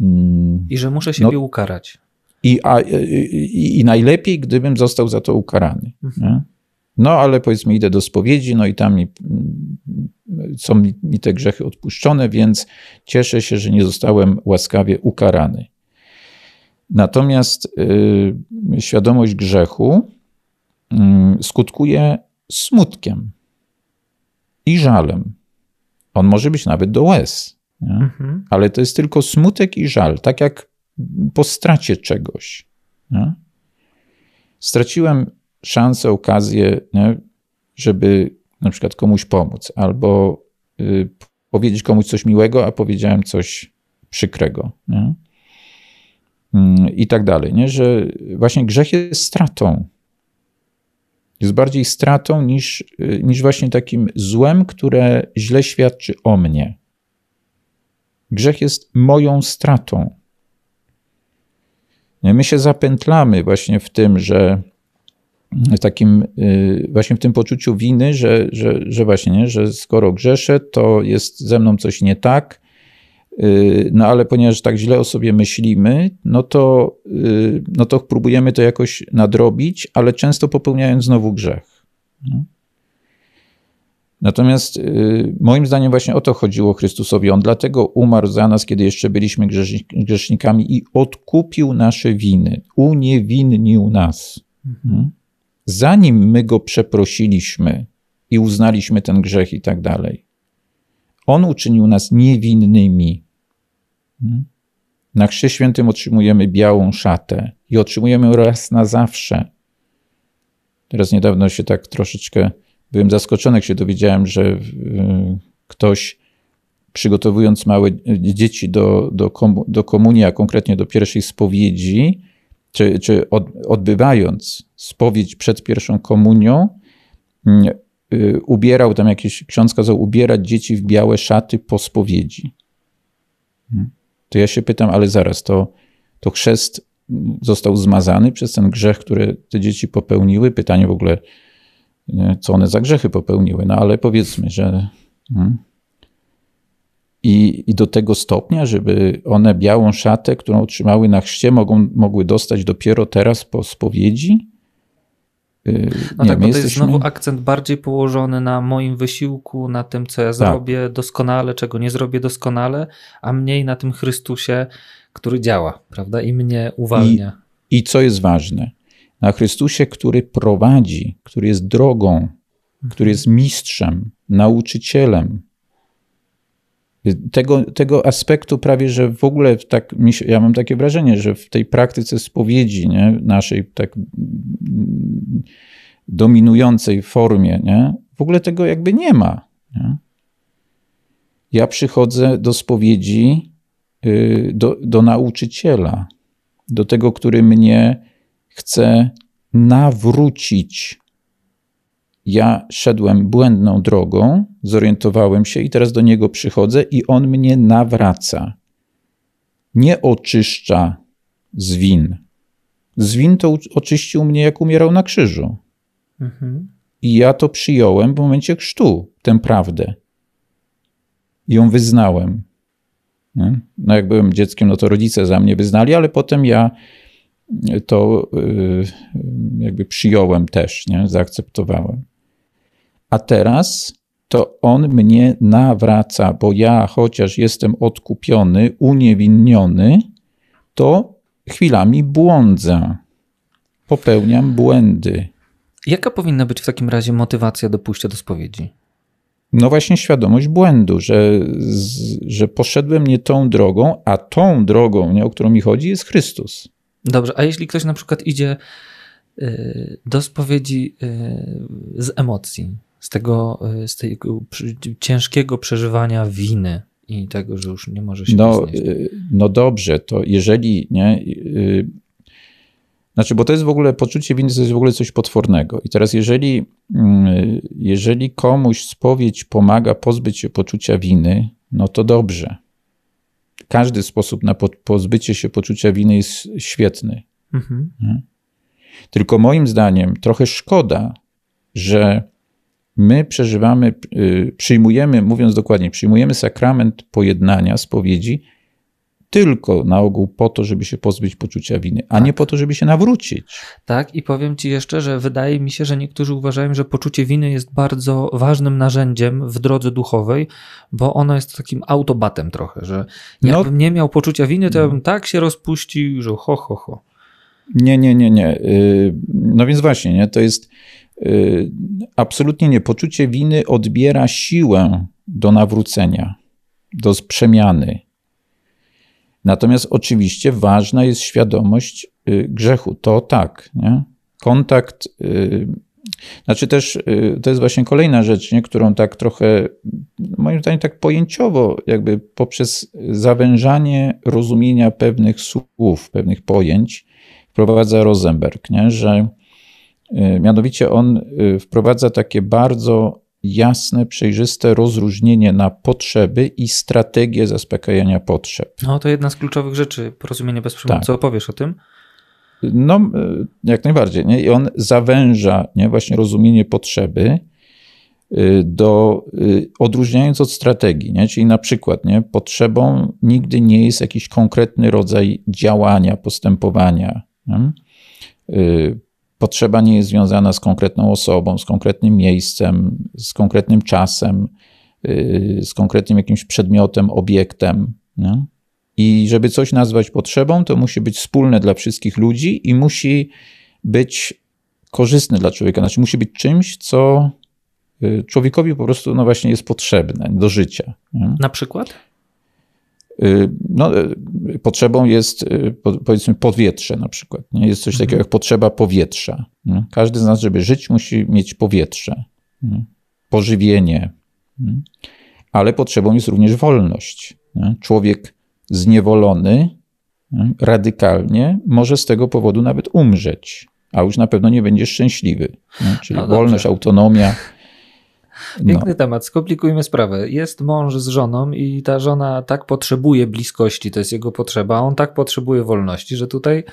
A: Mm, I że muszę siebie no, ukarać.
B: I, a, i, I, najlepiej, gdybym został za to ukarany. Mhm. No, ale powiedzmy, idę do spowiedzi, no i tam mi, są mi, mi te grzechy odpuszczone, więc cieszę się, że nie zostałem łaskawie ukarany. Natomiast y, świadomość grzechu y, skutkuje smutkiem i żalem. On może być nawet do łez, mhm. ale to jest tylko smutek i żal, tak jak po stracie czegoś. Nie? Straciłem szansę, okazję, nie? żeby na przykład komuś pomóc, albo y, powiedzieć komuś coś miłego, a powiedziałem coś przykrego. Nie? Mm, I tak dalej. Nie? Że właśnie grzech jest stratą. Jest bardziej stratą niż, y, niż właśnie takim złem, które źle świadczy o mnie. Grzech jest moją stratą. My się zapętlamy właśnie w tym, że takim y, właśnie w tym poczuciu winy, że, że, że właśnie, nie, że skoro grzeszę, to jest ze mną coś nie tak, y, no ale ponieważ tak źle o sobie myślimy, no to, y, no to próbujemy to jakoś nadrobić, ale często popełniając znowu grzech. Natomiast moim zdaniem właśnie o to chodziło Chrystusowi. On dlatego umarł za nas, kiedy jeszcze byliśmy grzesznikami i odkupił nasze winy, uniewinnił nas. Mhm zanim my go przeprosiliśmy i uznaliśmy ten grzech i tak dalej. On uczynił nas niewinnymi. Hmm? Na Chrzcie Świętym otrzymujemy białą szatę i otrzymujemy raz na zawsze. Teraz niedawno się tak troszeczkę byłem zaskoczony, jak się dowiedziałem, że y, ktoś przygotowując małe dzieci do, do, komu, do komunii, a konkretnie do pierwszej spowiedzi, czy, czy od, odbywając spowiedź przed pierwszą komunią, mm, y, ubierał tam jakiś, ksiądz kazał ubierać dzieci w białe szaty po spowiedzi. Hmm. To ja się pytam, ale zaraz, to, to chrzest został zmazany przez ten grzech, który te dzieci popełniły? Pytanie w ogóle, co one za grzechy popełniły, no ale powiedzmy, że... Hmm i, i do tego stopnia, żeby one białą szatę, którą otrzymały na chrzcie, mogą, mogły dostać dopiero teraz po spowiedzi?
A: Y, no nie, tak, bo to jest znowu akcent bardziej położony na moim wysiłku, na tym, co ja tak. zrobię doskonale, czego nie zrobię doskonale, a mniej na tym Chrystusie, który działa, prawda? I mnie uwalnia.
B: I, i co jest ważne? Na Chrystusie, który prowadzi, który jest drogą, który jest mistrzem, nauczycielem, tego, tego aspektu prawie, że w ogóle tak, ja mam takie wrażenie, że w tej praktyce spowiedzi nie, naszej tak dominującej formie, nie, w ogóle tego jakby nie ma. Nie? Ja przychodzę do spowiedzi y, do, do nauczyciela, do tego, który mnie chce nawrócić ja szedłem błędną drogą, zorientowałem się i teraz do niego przychodzę i on mnie nawraca. Nie oczyszcza z win. Z win to oczyścił mnie, jak umierał na krzyżu. Mhm. I ja to przyjąłem w momencie chrztu, tę prawdę. I ją wyznałem. No, jak byłem dzieckiem, no to rodzice za mnie wyznali, ale potem ja to y, jakby przyjąłem też, nie? zaakceptowałem a teraz to on mnie nawraca, bo ja, chociaż jestem odkupiony, uniewinniony, to chwilami błądzę, popełniam błędy.
A: Jaka powinna być w takim razie motywacja do pójścia do spowiedzi?
B: No właśnie świadomość błędu, że, że poszedłem nie tą drogą, a tą drogą, nie, o którą mi chodzi, jest Chrystus.
A: Dobrze, a jeśli ktoś na przykład idzie y, do spowiedzi y, z emocji, z tego, e, z tego ciężkiego przeżywania winy i tego, że już nie może się
B: no, e, no dobrze, to jeżeli nie, e, Znaczy, bo to jest w ogóle poczucie winy, to jest w ogóle coś potwornego. I teraz, jeżeli, mm, jeżeli komuś spowiedź pomaga pozbyć się poczucia winy, no to dobrze. Każdy sposób na pozbycie się poczucia winy jest świetny. Mhm. Tylko moim zdaniem trochę szkoda, że my przeżywamy, y, przyjmujemy, mówiąc dokładnie, przyjmujemy sakrament pojednania, spowiedzi, tylko na ogół po to, żeby się pozbyć poczucia winy, a tak. nie po to, żeby się nawrócić.
A: Tak, i powiem Ci jeszcze, że wydaje mi się, że niektórzy uważają, że poczucie winy jest bardzo ważnym narzędziem w drodze duchowej, bo ono jest takim autobatem trochę, że jakbym no, nie miał poczucia winy, to ja bym tak się rozpuścił, że ho, ho, ho.
B: Nie, nie, nie, nie. Y, no więc właśnie, nie? to jest absolutnie nie. Poczucie winy odbiera siłę do nawrócenia, do przemiany Natomiast oczywiście ważna jest świadomość y, grzechu. To tak, nie? Kontakt, y, znaczy też y, to jest właśnie kolejna rzecz, nie? którą tak trochę, moim zdaniem tak pojęciowo, jakby poprzez zawężanie rozumienia pewnych słów, pewnych pojęć, wprowadza Rosenberg, nie? że mianowicie on wprowadza takie bardzo jasne, przejrzyste rozróżnienie na potrzeby i strategię zaspokajania potrzeb.
A: No to jedna z kluczowych rzeczy, porozumienie bez przemocy. Tak. Co opowiesz o tym?
B: No, e, jak najbardziej. Nie? I on zawęża nie? właśnie rozumienie potrzeby e, do, e, odróżniając od strategii. Nie? Czyli na przykład nie? potrzebą nigdy nie jest jakiś konkretny rodzaj działania, postępowania. Nie? Potrzeba nie jest związana z konkretną osobą, z konkretnym miejscem, z konkretnym czasem, y, z konkretnym jakimś przedmiotem, obiektem. Nie? I żeby coś nazwać potrzebą, to musi być wspólne dla wszystkich ludzi i musi być korzystne dla człowieka. Znaczy, musi być czymś, co y, człowiekowi po prostu no właśnie jest potrzebne do życia. Nie?
A: Na przykład?
B: Y, no, y, potrzebą jest y, powiedzmy powietrze na przykład. Nie? Jest coś takiego mhm. jak potrzeba powietrza. Nie? Każdy z nas, żeby żyć, musi mieć powietrze, nie? pożywienie, ale potrzebą jest również wolność. Człowiek zniewolony radykalnie może z tego powodu nawet umrzeć, a już na pewno nie będzie szczęśliwy. Czyli no wolność, autonomia
A: Piękny no. temat, skomplikujmy sprawę. Jest mąż z żoną i ta żona tak potrzebuje bliskości, to jest jego potrzeba, a on tak potrzebuje wolności, że tutaj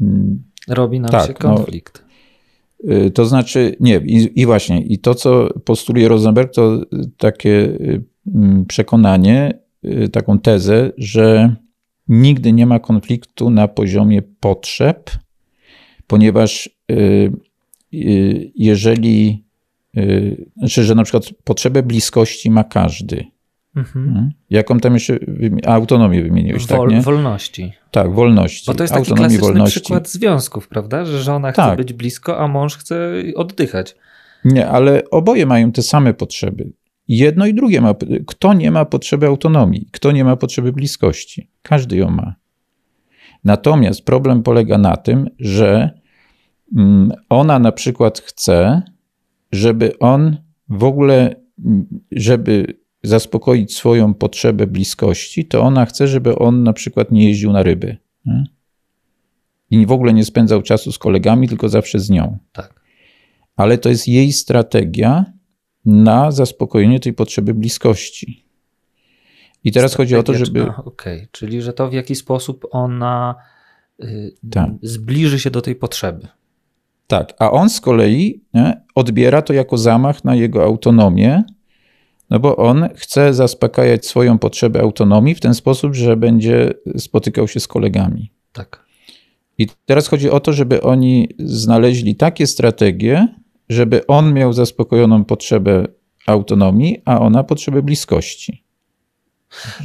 A: mm. robi nam tak, się no. konflikt.
B: No, to znaczy, nie, i, i, właśnie, i to, co postuluje Rosenberg, to takie y, mm, przekonanie, y, taką tezę, że nigdy nie ma konfliktu na poziomie potrzeb, ponieważ jeżeli, y, znaczy, że na przykład potrzebę bliskości ma każdy. Mhm. Hmm? Jaką tam jeszcze autonomię wymieniłeś, tak, Wol, tak? Nie?
A: Wolności.
B: Tak, wolności.
A: Bo to jest taki Autonomii, klasyczny wolności. przykład związków, prawda? Że żona chce tak. być blisko, a mąż chce oddychać.
B: Nie, ale oboje mają te same potrzeby. Jedno i drugie ma. Kto nie ma potrzeby autonomii? Kto nie ma potrzeby bliskości? Każdy ją ma. Natomiast problem polega na tym, że Mm, ona na przykład chce, żeby on w ogóle, mm, żeby zaspokoić swoją potrzebę bliskości, to ona chce, żeby on na przykład nie jeździł na ryby. Nie? I w ogóle nie spędzał czasu z kolegami, tylko zawsze z nią.
A: Tak.
B: Ale to jest jej strategia na zaspokojenie tej potrzeby bliskości. I teraz strategia, chodzi o to, żeby.
A: Okej, okay. czyli że to w jaki sposób ona y, tak. zbliży się do tej potrzeby.
B: Tak, a on z kolei nie, odbiera to jako zamach na jego autonomię, no bo on chce zaspokajać swoją potrzebę autonomii w ten sposób, że będzie spotykał się z kolegami.
A: Tak.
B: I teraz chodzi o to, żeby oni znaleźli takie strategie, żeby on miał zaspokojoną potrzebę autonomii, a ona potrzebę bliskości.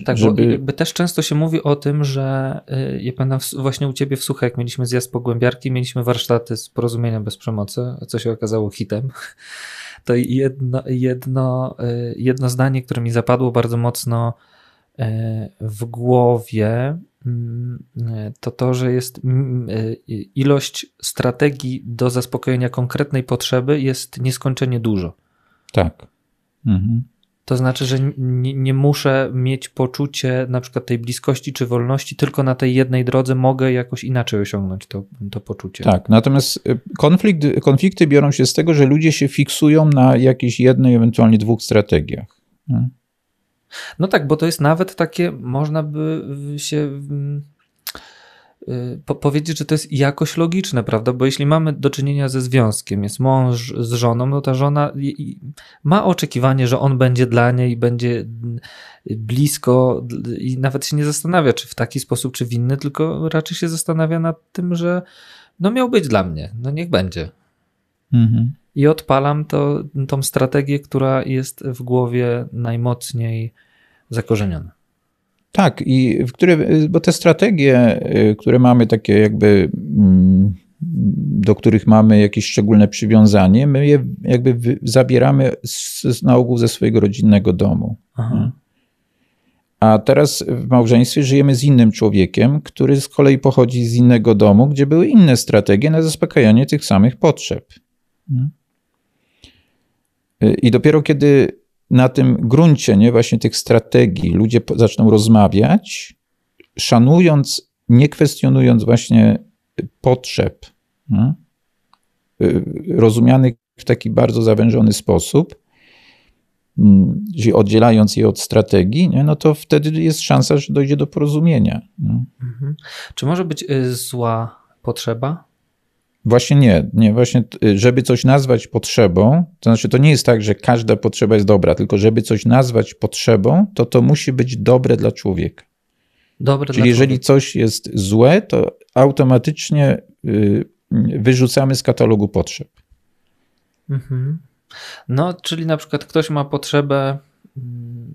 A: Tak, żeby... bo jakby też często się mówi o tym, że y, ja pamiętam właśnie u ciebie w Suchej, jak mieliśmy zjazd pogłębiarki, mieliśmy warsztaty z porozumienia bez przemocy, co się okazało hitem. To jedno, jedno, y, jedno zdanie, które mi zapadło bardzo mocno y, w głowie, mm, to to, że jest mm, ilość strategii do zaspokojenia konkretnej potrzeby jest nieskończenie dużo.
B: Tak. Mhm
A: To znaczy, że nie, nie, muszę mieć poczucie na przykład tej bliskości czy wolności, tylko na tej jednej drodze mogę jakoś inaczej osiągnąć to, to poczucie.
B: Tak, natomiast y, konflikt, konflikty biorą się z tego, że ludzie się fiksują na jakiejś jednej, ewentualnie dwóch strategiach.
A: No tak, bo to jest nawet takie, można by się po powiedzieć, że to jest jakoś logiczne, prawda? Bo jeśli mamy do czynienia ze związkiem, jest mąż z żoną, no ta żona ma oczekiwanie, że on będzie dla niej, będzie blisko i nawet się nie zastanawia, czy w taki sposób, czy w inny, tylko raczej się zastanawia nad tym, że no miał być dla mnie, no niech będzie. Mhm. I odpalam to, tą strategię, która jest w głowie najmocniej zakorzeniona.
B: Tak, i w które, bo te strategie, y, które mamy takie jakby, mm, do których mamy jakieś szczególne przywiązanie, my je jakby zabieramy z, na ogół ze swojego rodzinnego domu. Aha. A teraz w małżeństwie żyjemy z innym człowiekiem, który z kolei pochodzi z innego domu, gdzie były inne strategie na zaspokajanie tych samych potrzeb. Y, I dopiero kiedy na tym gruncie, nie, właśnie tych strategii, ludzie zaczną rozmawiać, szanując, nie kwestionując właśnie potrzeb, nie? Y, rozumianych w taki bardzo zawężony sposób, mm, oddzielając je od strategii, nie, no to wtedy jest szansa, że dojdzie do porozumienia. Mhm.
A: Czy może być y, zła potrzeba?
B: Właśnie nie, nie, właśnie, żeby coś nazwać potrzebą, to znaczy to nie jest tak, że każda potrzeba jest dobra, tylko żeby coś nazwać potrzebą, to to musi być dobre dla człowieka. Dobre Czyli jeżeli człowieka. coś jest złe, to automatycznie y, wyrzucamy z katalogu potrzeb.
A: Mhm. No, czyli na przykład ktoś ma potrzebę, mm,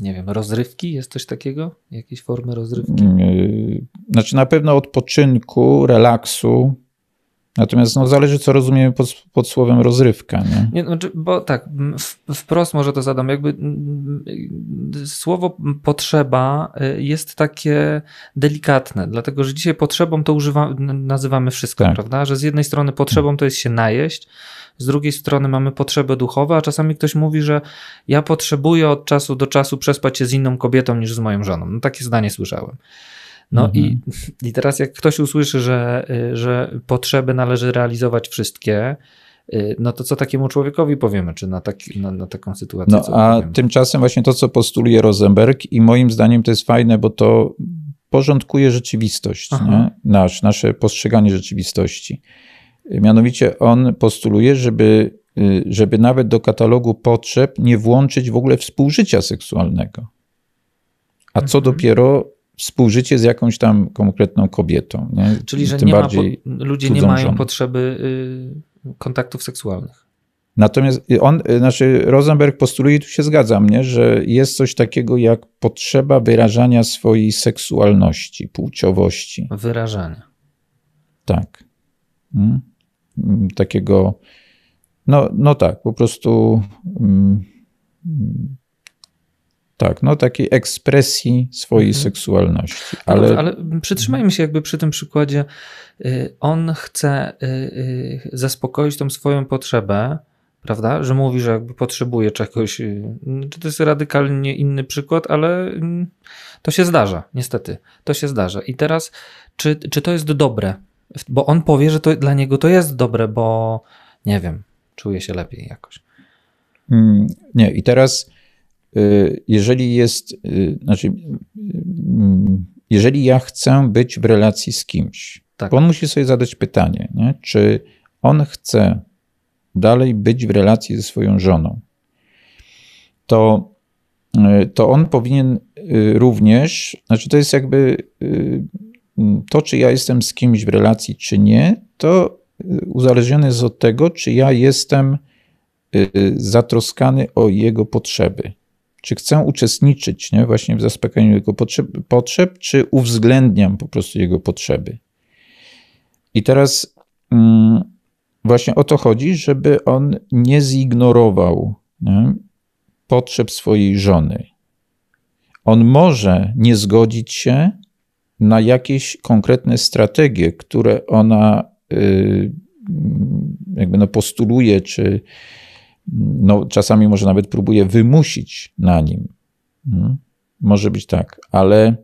A: nie wiem, rozrywki, jest coś takiego? Jakieś formy rozrywki? Y,
B: znaczy na pewno odpoczynku, relaksu, Natomiast no, zależy, co rozumiemy pod, pod słowem rozrywka. Nie?
A: nie znaczy, bo tak, wprost może to zadam. Jakby słowo potrzeba y, jest takie delikatne, dlatego że dzisiaj potrzebą to używa, nazywamy wszystko, tak. prawda? Że z jednej strony potrzebą to jest się najeść, z drugiej strony mamy potrzeby duchowe, a czasami ktoś mówi, że ja potrzebuję od czasu do czasu przespać się z inną kobietą niż z moją żoną. No, takie zdanie słyszałem. No mhm. i, i teraz jak ktoś usłyszy, że, y, że potrzeby należy realizować wszystkie, y, no to co takiemu człowiekowi powiemy, czy na, taki, na, na taką sytuację?
B: No a powiemy? tymczasem właśnie to, co postuluje Rosenberg i moim zdaniem to jest fajne, bo to porządkuje rzeczywistość, Nasz, nasze postrzeganie rzeczywistości. Mianowicie on postuluje, żeby, y, żeby nawet do katalogu potrzeb nie włączyć w ogóle współżycia seksualnego. A co mhm. dopiero współżycie z jakąś tam konkretną kobietą. Nie?
A: Czyli, że nie ma po, ludzie nie mają żoną. potrzeby y, kontaktów seksualnych.
B: Natomiast on, y, znaczy Rosenberg postuluje, tu się zgadzam, nie, że jest coś takiego jak potrzeba wyrażania swojej seksualności, płciowości.
A: Wyrażania.
B: Tak. Hmm? Takiego, no, no tak, po prostu hmm, tak, no takiej ekspresji swojej mhm. seksualności.
A: Ale... No dobrze, ale przytrzymajmy się jakby przy tym przykładzie. Y, on chce y, y, zaspokoić tą swoją potrzebę, prawda? Że mówi, że jakby potrzebuje czegoś. Czy to jest radykalnie inny przykład, ale mm, to się zdarza, niestety. To się zdarza. I teraz, czy, czy to jest dobre? Bo on powie, że to dla niego to jest dobre, bo nie wiem, czuje się lepiej jakoś.
B: Mm, nie, i teraz jeżeli jest, y, znaczy, mm, jeżeli ja chcę być w relacji z kimś, tak. on musi sobie zadać pytanie, nie? czy on chce dalej być w relacji ze swoją żoną, to, y, to on powinien również, znaczy to jest jakby to, czy ja jestem z kimś w relacji, czy nie, to uzależnione jest od tego, czy ja jestem zatroskany o jego potrzeby czy chcę uczestniczyć nie, właśnie w zaspokajaniu jego potrzeb, potrzeb, czy uwzględniam po prostu jego potrzeby. I teraz mm, właśnie o to chodzi, żeby on nie zignorował nie, potrzeb swojej żony. On może nie zgodzić się na jakieś konkretne strategie, które ona y, jakby no postuluje, czy no, czasami może nawet próbuje wymusić na nim. Mhm. Może być tak, ale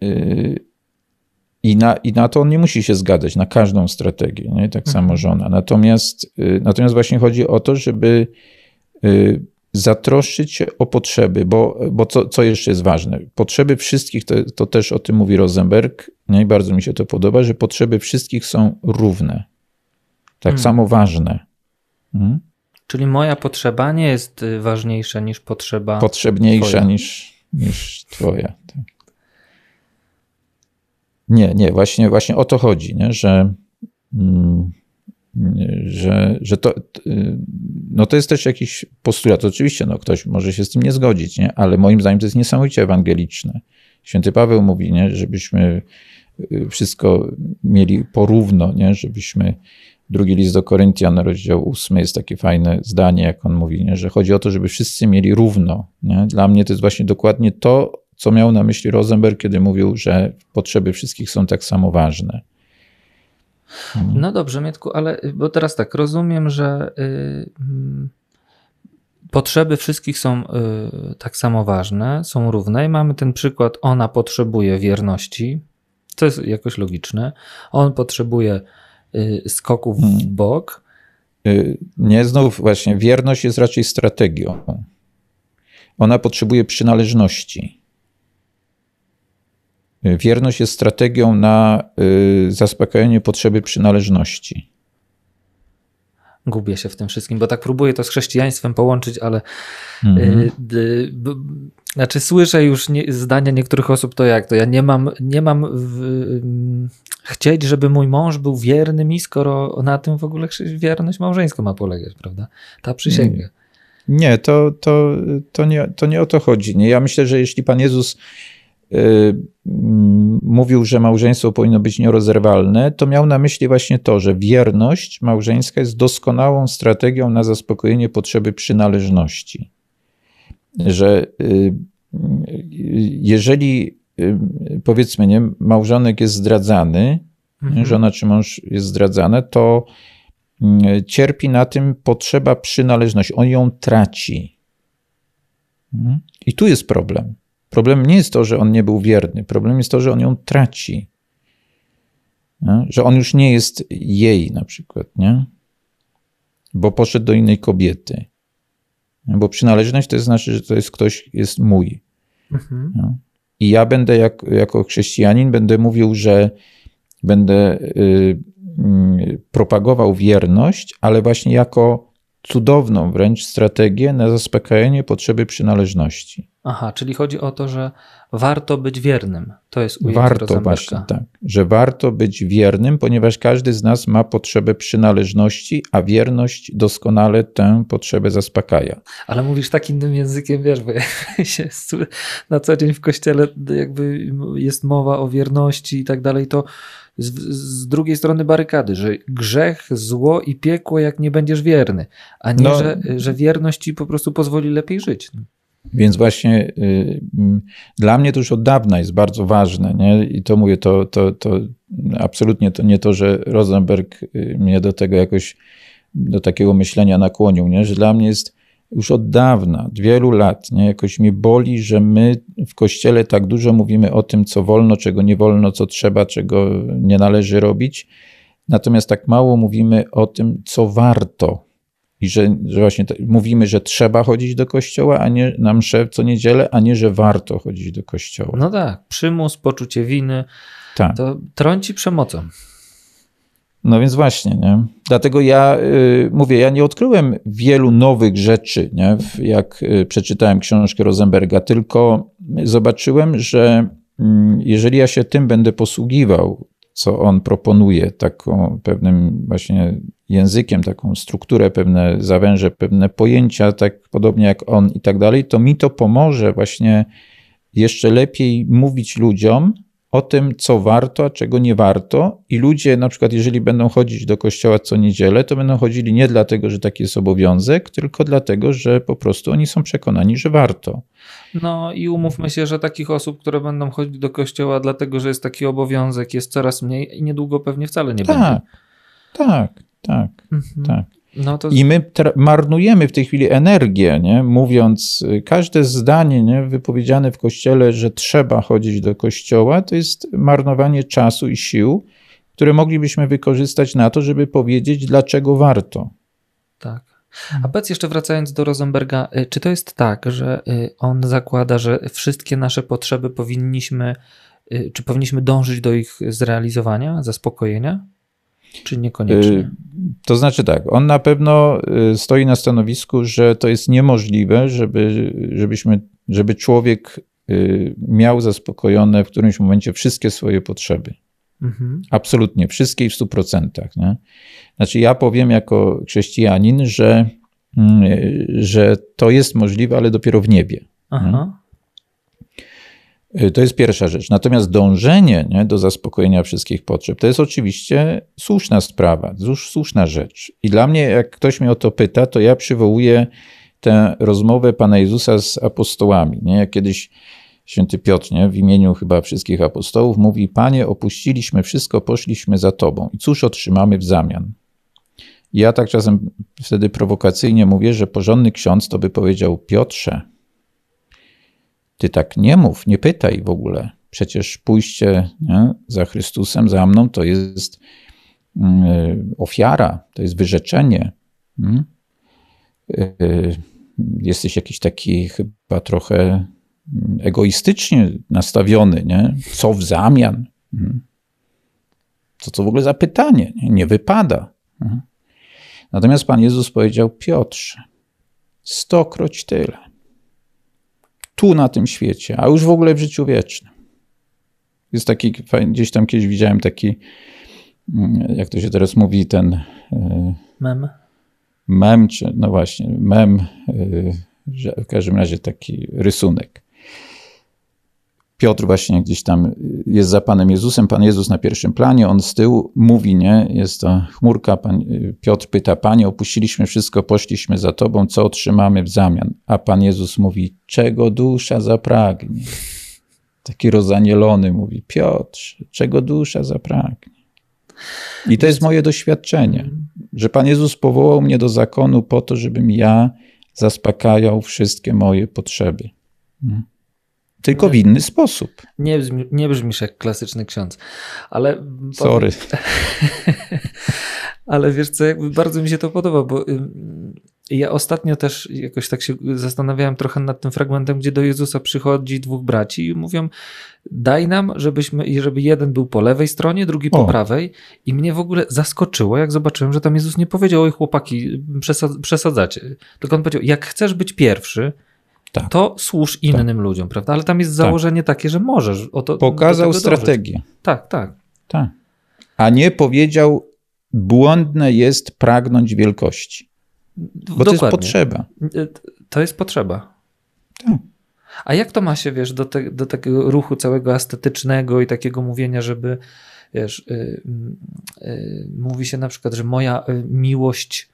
B: yy, i na, I na to on nie musi się zgadzać, na każdą strategię, nie? tak samo mhm. żona. Natomiast, yy, natomiast właśnie chodzi o to, żeby yy, zatroszczyć się o potrzeby, bo, bo co, co jeszcze jest ważne? Potrzeby wszystkich, to, to też o tym mówi Rosenberg, i bardzo mi się to podoba, że potrzeby wszystkich są równe, tak hmm. samo ważne.
A: Hmm? Czyli moja potrzeba nie jest y, ważniejsza niż potrzeba.
B: Potrzebniejsza twoja. niż, niż twoja. Tak. Nie, nie, właśnie, właśnie o to chodzi, nie? że. Mm, że, że to, no to jest też jakiś postulat. Oczywiście no, ktoś może się z tym nie zgodzić, nie? ale moim zdaniem to jest niesamowicie ewangeliczne. Święty Paweł mówi, nie? żebyśmy y, wszystko mieli porówno, nie? żebyśmy drugi list do Koryntian, rozdział 8 jest takie fajne zdanie, jak on mówi, nie? że chodzi o to, żeby wszyscy mieli równo. Nie? Dla mnie to jest właśnie dokładnie to, co miał na myśli Rosenberg, kiedy mówił, że potrzeby wszystkich są tak samo ważne.
A: Mhm. No dobrze, Mietku, ale bo teraz tak, rozumiem, że y, mm, potrzeby wszystkich są y, tak samo ważne, są równe i mamy ten przykład, ona potrzebuje wierności, to jest jakoś logiczne, on potrzebuje skoków w mhm. bok.
B: Nie, znów właśnie, wierność jest raczej strategią. Ona potrzebuje przynależności. Wierność jest strategią na y, zaspokojenie potrzeby przynależności.
A: Gubię się w tym wszystkim, bo tak próbuję to z chrześcijaństwem połączyć, ale mhm. y, y, znaczy słyszę już nie, zdania niektórych osób, to jak to ja nie mam, nie mam w, chcieć, żeby mój mąż był wierny mi, skoro na tym w ogóle wierność małżeńska ma polegać, prawda? Ta przysięga.
B: Nie, to, to, to, nie, to nie o to chodzi. Nie? Ja myślę, że jeśli Pan Jezus Y, mówił, że małżeństwo powinno być nierozerwalne, to miał na myśli właśnie to, że wierność małżeńska jest doskonałą strategią na zaspokojenie potrzeby przynależności. Że y, jeżeli y, powiedzmy, nie, małżonek jest zdradzany, mhm. żona czy mąż jest zdradzane, to cierpi na tym potrzeba przynależności. On ją traci. Mhm. I tu jest problem. Problem nie jest to, że on nie był wierny, problem jest to, że on ją traci. Nie? Że on już nie jest jej na przykład, nie? Bo poszedł do innej kobiety. Nie? Bo przynależność to znaczy, że to jest ktoś, jest mój. Mhm. I ja będę jak, jako chrześcijanin będę mówił, że będę y, y, propagował wierność, ale właśnie jako cudowną wręcz strategię na zaspokajanie potrzeby przynależności.
A: Aha, czyli chodzi o to, że warto być wiernym. To jest
B: ujęcie Warto właśnie, tak. Że warto być wiernym, ponieważ każdy z nas ma potrzebę przynależności, a wierność doskonale tę potrzebę zaspokaja.
A: Ale mówisz tak innym językiem, wiesz, bo się na co dzień w kościele jakby jest mowa o wierności i tak dalej, to z, z, drugiej strony barykady, że grzech, zło i piekło, jak nie będziesz wierny, a nie, no, że, że wierność ci po prostu pozwoli lepiej żyć.
B: Więc właśnie y, dla mnie to już od dawna jest bardzo ważne. Nie? I to mówię, to, to, to absolutnie to nie to, że Rosenberg y, mnie do tego jakoś, do takiego myślenia nakłonił, nie? że dla mnie jest już od dawna, od wielu lat, nie? jakoś mnie boli, że my w kościele tak dużo mówimy o tym, co wolno, czego nie wolno, co trzeba, czego nie należy robić. Natomiast tak mało mówimy o tym, co warto i że, że właśnie mówimy, że trzeba chodzić do kościoła, a nie na mszę co niedzielę, a nie, że warto chodzić do kościoła.
A: No tak, przymus, poczucie winy, tak. to trąci przemocą.
B: No więc właśnie, nie? Dlatego ja y, mówię, ja nie odkryłem wielu nowych rzeczy, nie? jak y, przeczytałem książkę Rosenberga, tylko zobaczyłem, że y, jeżeli ja się tym będę posługiwał, co on proponuje, taką pewnym właśnie językiem, taką strukturę, pewne zawęże, pewne pojęcia, tak podobnie jak on i tak dalej, to mi to pomoże właśnie jeszcze lepiej mówić ludziom o tym, co warto, a czego nie warto. I ludzie, na przykład, jeżeli będą chodzić do kościoła co niedzielę, to będą chodzili nie dlatego, że taki jest obowiązek, tylko dlatego, że po prostu oni są przekonani, że warto.
A: No i umówmy się, że takich osób, które będą chodzić do kościoła dlatego, że jest taki obowiązek, jest coraz mniej i niedługo pewnie wcale nie
B: tak,
A: będzie.
B: Tak, tak, mhm. tak. No to... I my marnujemy w tej chwili energię, nie? mówiąc, y, każde zdanie nie? wypowiedziane w kościele, że trzeba chodzić do kościoła, to jest marnowanie czasu i sił, które moglibyśmy wykorzystać na to, żeby powiedzieć, dlaczego warto.
A: Tak. A powiedz jeszcze wracając do Rosenberga, y, czy to jest tak, że y, on zakłada, że wszystkie nasze potrzeby powinniśmy, czy powinniśmy dążyć do ich zrealizowania, zaspokojenia? Czy niekoniecznie? Y,
B: to znaczy tak, on na pewno y, stoi na stanowisku, że to jest niemożliwe, żeby, żebyśmy, żeby człowiek y, miał zaspokojone w którymś momencie wszystkie swoje potrzeby. Mhm. Absolutnie, wszystkie w stu procentach. Znaczy, ja powiem jako chrześcijanin, że, że to jest możliwe, ale dopiero w niebie. Aha. Y, to jest pierwsza rzecz. Natomiast dążenie nie, do zaspokojenia wszystkich potrzeb to jest oczywiście słuszna sprawa, słuszna rzecz. I dla mnie, jak ktoś mnie o to pyta, to ja przywołuję tę rozmowę Pana Jezusa z apostołami. Nie? Jak kiedyś święty Piotr nie, w imieniu chyba wszystkich apostołów mówi: Panie, opuściliśmy wszystko, poszliśmy za Tobą. I cóż otrzymamy w zamian? Ja tak czasem wtedy prowokacyjnie mówię, że porządny ksiądz to by powiedział: Piotrze, ty tak nie mów, nie pytaj w ogóle. Przecież pójście nie, za Chrystusem, za mną, to jest y, ofiara, to jest wyrzeczenie. Y, jesteś jakiś taki chyba trochę mm, egoistycznie nastawiony, nie? Co w zamian? Co to w ogóle za pytanie? Nie, nie wypada. Natomiast Pan Jezus powiedział: Piotrze, stokroć tyle tu na tym świecie, a już w ogóle w życiu wiecznym. Jest taki, gdzieś tam kiedyś widziałem taki, mm, jak to się teraz mówi, ten.
A: E, mem.
B: Mem, czy no właśnie, mem, e, w każdym razie taki rysunek. Piotr właśnie gdzieś tam jest za Panem Jezusem, Pan Jezus na pierwszym planie, on z tyłu mówi, nie, jest to chmurka, Pan, Piotr pyta, Panie, opuściliśmy wszystko, poszliśmy za Tobą, co otrzymamy w zamian? A Pan Jezus mówi, czego dusza zapragnie? Taki rozanielony mówi, Piotr, czego dusza zapragnie? I to jest moje doświadczenie, że Pan Jezus powołał mnie do zakonu po to, żebym ja zaspokajał wszystkie moje potrzeby. Tylko w inny sposób.
A: Nie, brzmi, nie brzmisz jak klasyczny ksiądz, ale...
B: Sorry.
A: ale wiesz co, bardzo mi się to podoba, bo ja ostatnio też jakoś tak się zastanawiałem trochę nad tym fragmentem, gdzie do Jezusa przychodzi dwóch braci i mówią, daj nam, żebyśmy, żeby jeden był po lewej stronie, drugi po o. prawej. I mnie w ogóle zaskoczyło, jak zobaczyłem, że tam Jezus nie powiedział, oj chłopaki, przesadzacie. Tylko on powiedział, jak chcesz być pierwszy, tak. to służ innym tak. ludziom, prawda? Ale tam jest tak. założenie tak. takie, że możesz.
B: Pokazał strategię.
A: Tak, tak.
B: Tak. A nie powiedział, błędne jest pragnąć wielkości. Bo Dokładnie. to jest potrzeba.
A: To jest potrzeba. Tak. A jak to ma się, wiesz, do, te, do takiego ruchu całego estetycznego i takiego mówienia, żeby, wiesz, yy, yy, mówi się na przykład, że moja y, miłość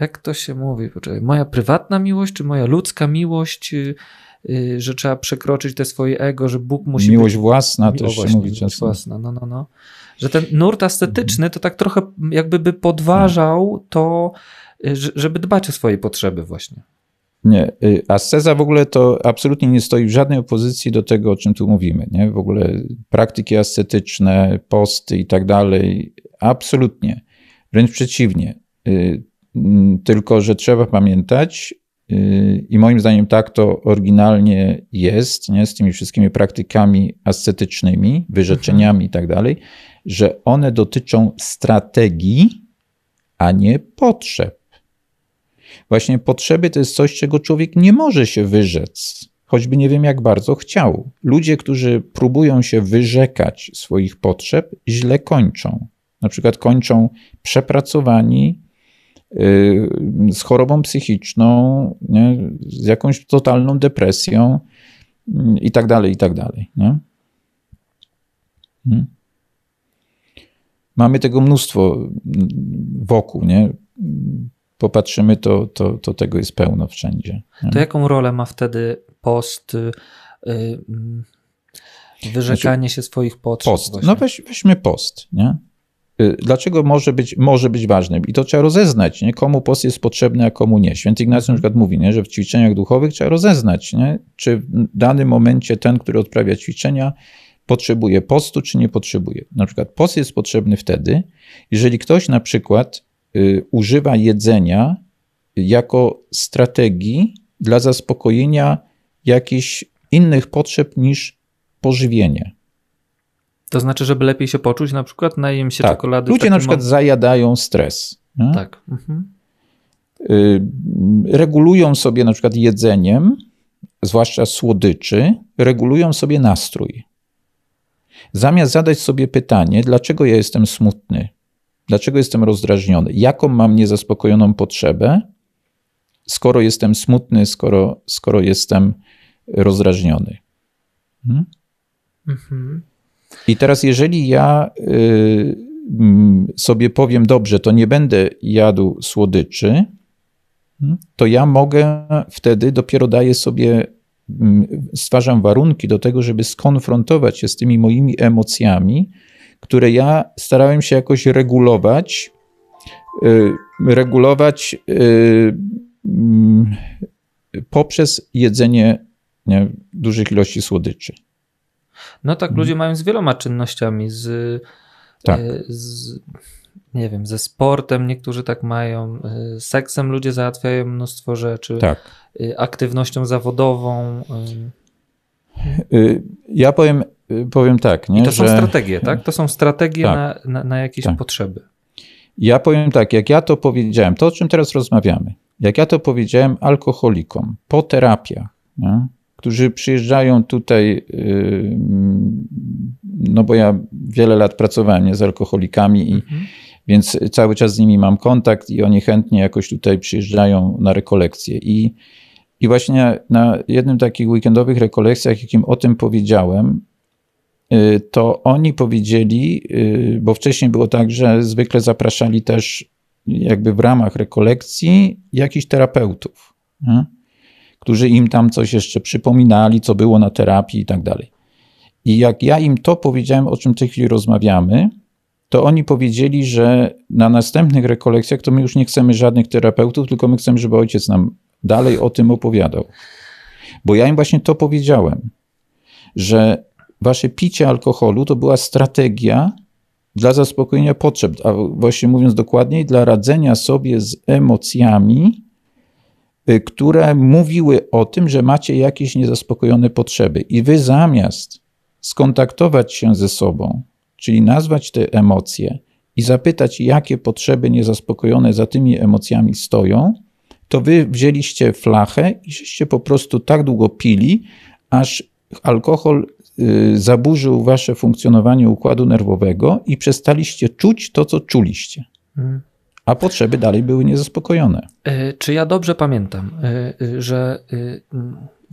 A: jak to się mówi? Poczekaj, moja prywatna miłość, czy moja ludzka miłość, yy, że trzeba przekroczyć te swoje ego, że Bóg musi
B: Miłość być... własna też właśnie, mówi często.
A: własna, no, no, no. Że ten nurt estetyczny to tak trochę jakby by podważał to, y, żeby dbać o swoje potrzeby właśnie.
B: Nie, y, asceza w ogóle to absolutnie nie stoi w żadnej opozycji do tego, o czym tu mówimy. Nie? W ogóle praktyki ascetyczne, posty i tak dalej, absolutnie. Wręcz przeciwnie. Mm, tylko, że trzeba pamiętać, y, i moim zdaniem tak to oryginalnie jest, nie, z tymi wszystkimi praktykami ascetycznymi, wyrzeczeniami mhm. i tak dalej, że one dotyczą strategii, a nie potrzeb. Właśnie potrzeby to jest coś, czego człowiek nie może się wyrzec, choćby nie wiem jak bardzo chciał. Ludzie, którzy próbują się wyrzekać swoich potrzeb, źle kończą. Na przykład kończą przepracowani, z chorobą psychiczną, nie? z jakąś totalną depresją i tak dalej, i tak dalej. Nie? Hmm. Mamy tego mnóstwo wokół, nie? Popatrzymy, to, to, to tego jest pełno wszędzie.
A: Nie? To jaką rolę ma wtedy post, yy, wyrzekanie znaczy, się swoich potrzeb?
B: Post. No weź, weźmy post, nie? Y, dlaczego może być, może być ważny? I to trzeba rozeznać, nie? komu post jest potrzebny, a komu nie. Święty Ignacy na przykład mówi, nie? że w ćwiczeniach duchowych trzeba rozeznać, nie? czy w danym momencie ten, który odprawia ćwiczenia, potrzebuje postu, czy nie potrzebuje. Na przykład post jest potrzebny wtedy, jeżeli ktoś na przykład y, używa jedzenia jako strategii dla zaspokojenia jakichś innych potrzeb niż pożywienie.
A: To znaczy, żeby lepiej się poczuć, na przykład najem się
B: tak.
A: czekolady.
B: Ludzie na przykład zajadają stres.
A: Nie? Tak. Mhm.
B: Y, regulują sobie na przykład jedzeniem, zwłaszcza słodyczy, regulują sobie nastrój. Zamiast zadać sobie pytanie, dlaczego ja jestem smutny, dlaczego jestem rozdrażniony, jaką mam niezaspokojoną potrzebę, skoro jestem smutny, skoro, skoro jestem rozdrażniony. Hmm? Mhm. I teraz, jeżeli ja y, sobie powiem, dobrze, to nie będę jadł słodyczy, to ja mogę wtedy dopiero daję sobie, stwarzam warunki do tego, żeby skonfrontować się z tymi moimi emocjami, które ja starałem się jakoś regulować, y, regulować y, poprzez jedzenie nie, dużych ilości słodyczy.
A: No tak, mhm. ludzie mają z wieloma czynnościami, z,
B: tak.
A: E, z nie wiem, ze sportem niektórzy tak mają, e, seksem ludzie załatwiają mnóstwo rzeczy,
B: tak.
A: E, aktywnością zawodową.
B: Ja powiem, powiem tak. Nie,
A: I to
B: że...
A: są strategie, tak? To są strategie tak. na, na, na, jakieś tak. potrzeby.
B: Ja powiem tak, jak ja to powiedziałem, to o czym teraz rozmawiamy, jak ja to powiedziałem alkoholikom po terapiach, nie? Którzy przyjeżdżają tutaj, y, no bo ja wiele lat pracowałem nie, z alkoholikami, i, mhm. więc cały czas z nimi mam kontakt i oni chętnie jakoś tutaj przyjeżdżają na rekolekcje. I, i właśnie na jednym takich weekendowych rekolekcjach, jakim o tym powiedziałem, y, to oni powiedzieli, y, bo wcześniej było tak, że zwykle zapraszali też jakby w ramach rekolekcji jakichś terapeutów. Nie? Którzy im tam coś jeszcze przypominali, co było na terapii i tak dalej. I jak ja im to powiedziałem, o czym w tej chwili rozmawiamy, to oni powiedzieli, że na następnych rekolekcjach to my już nie chcemy żadnych terapeutów, tylko my chcemy, żeby ojciec nam dalej o tym opowiadał. Bo ja im właśnie to powiedziałem, że wasze picie alkoholu to była strategia dla zaspokojenia potrzeb, a właśnie mówiąc dokładniej, dla radzenia sobie z emocjami, które mówiły o tym, że macie jakieś niezaspokojone potrzeby. I wy zamiast skontaktować się ze sobą, czyli nazwać te emocje i zapytać, jakie potrzeby niezaspokojone za tymi emocjami stoją, to wy wzięliście flachę i żeście po prostu tak długo pili, aż alkohol y, zaburzył wasze funkcjonowanie układu nerwowego i przestaliście czuć to, co czuliście. Hmm a potrzeby dalej były niezaspokojone.
A: E, czy ja dobrze pamiętam, e, e, że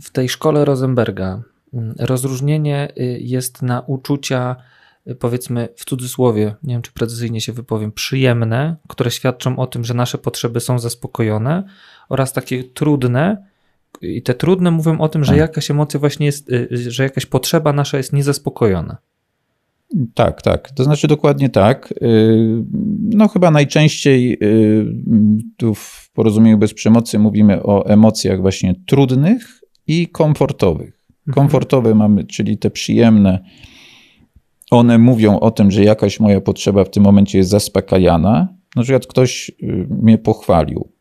A: w tej szkole Rosenberga rozróżnienie jest na uczucia, powiedzmy w cudzysłowie, nie wiem czy precyzyjnie się wypowiem, przyjemne, które świadczą o tym, że nasze potrzeby są zaspokojone, oraz takie trudne, i te trudne mówią o tym, że tak. jakaś emocja właśnie jest, że jakaś potrzeba nasza jest niezaspokojona.
B: Tak, tak. To znaczy dokładnie tak. Y, no chyba najczęściej y, tu w porozumieniu bez przemocy mówimy o emocjach właśnie trudnych i komfortowych. Mhm. Komfortowe mamy, czyli te przyjemne, one mówią o tym, że jakaś moja potrzeba w tym momencie jest zaspokajana. Na przykład ktoś y, mnie pochwalił.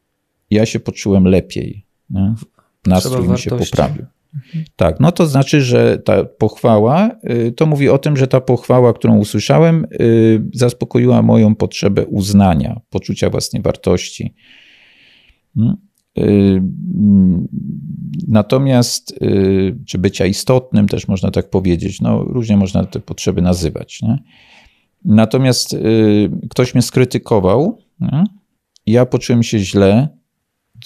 B: Ja się poczułem lepiej. Nie? Nastrój mi się poprawił. Tak, no to znaczy, że ta pochwała, y, to mówi o tym, że ta pochwała, którą usłyszałem, y, zaspokoiła moją potrzebę uznania, poczucia własnej wartości. Hmm? Y, natomiast, czy bycia istotnym, też można tak powiedzieć, no różnie można te potrzeby nazywać. Nie? Natomiast ktoś mnie skrytykował, nie? ja poczułem się źle,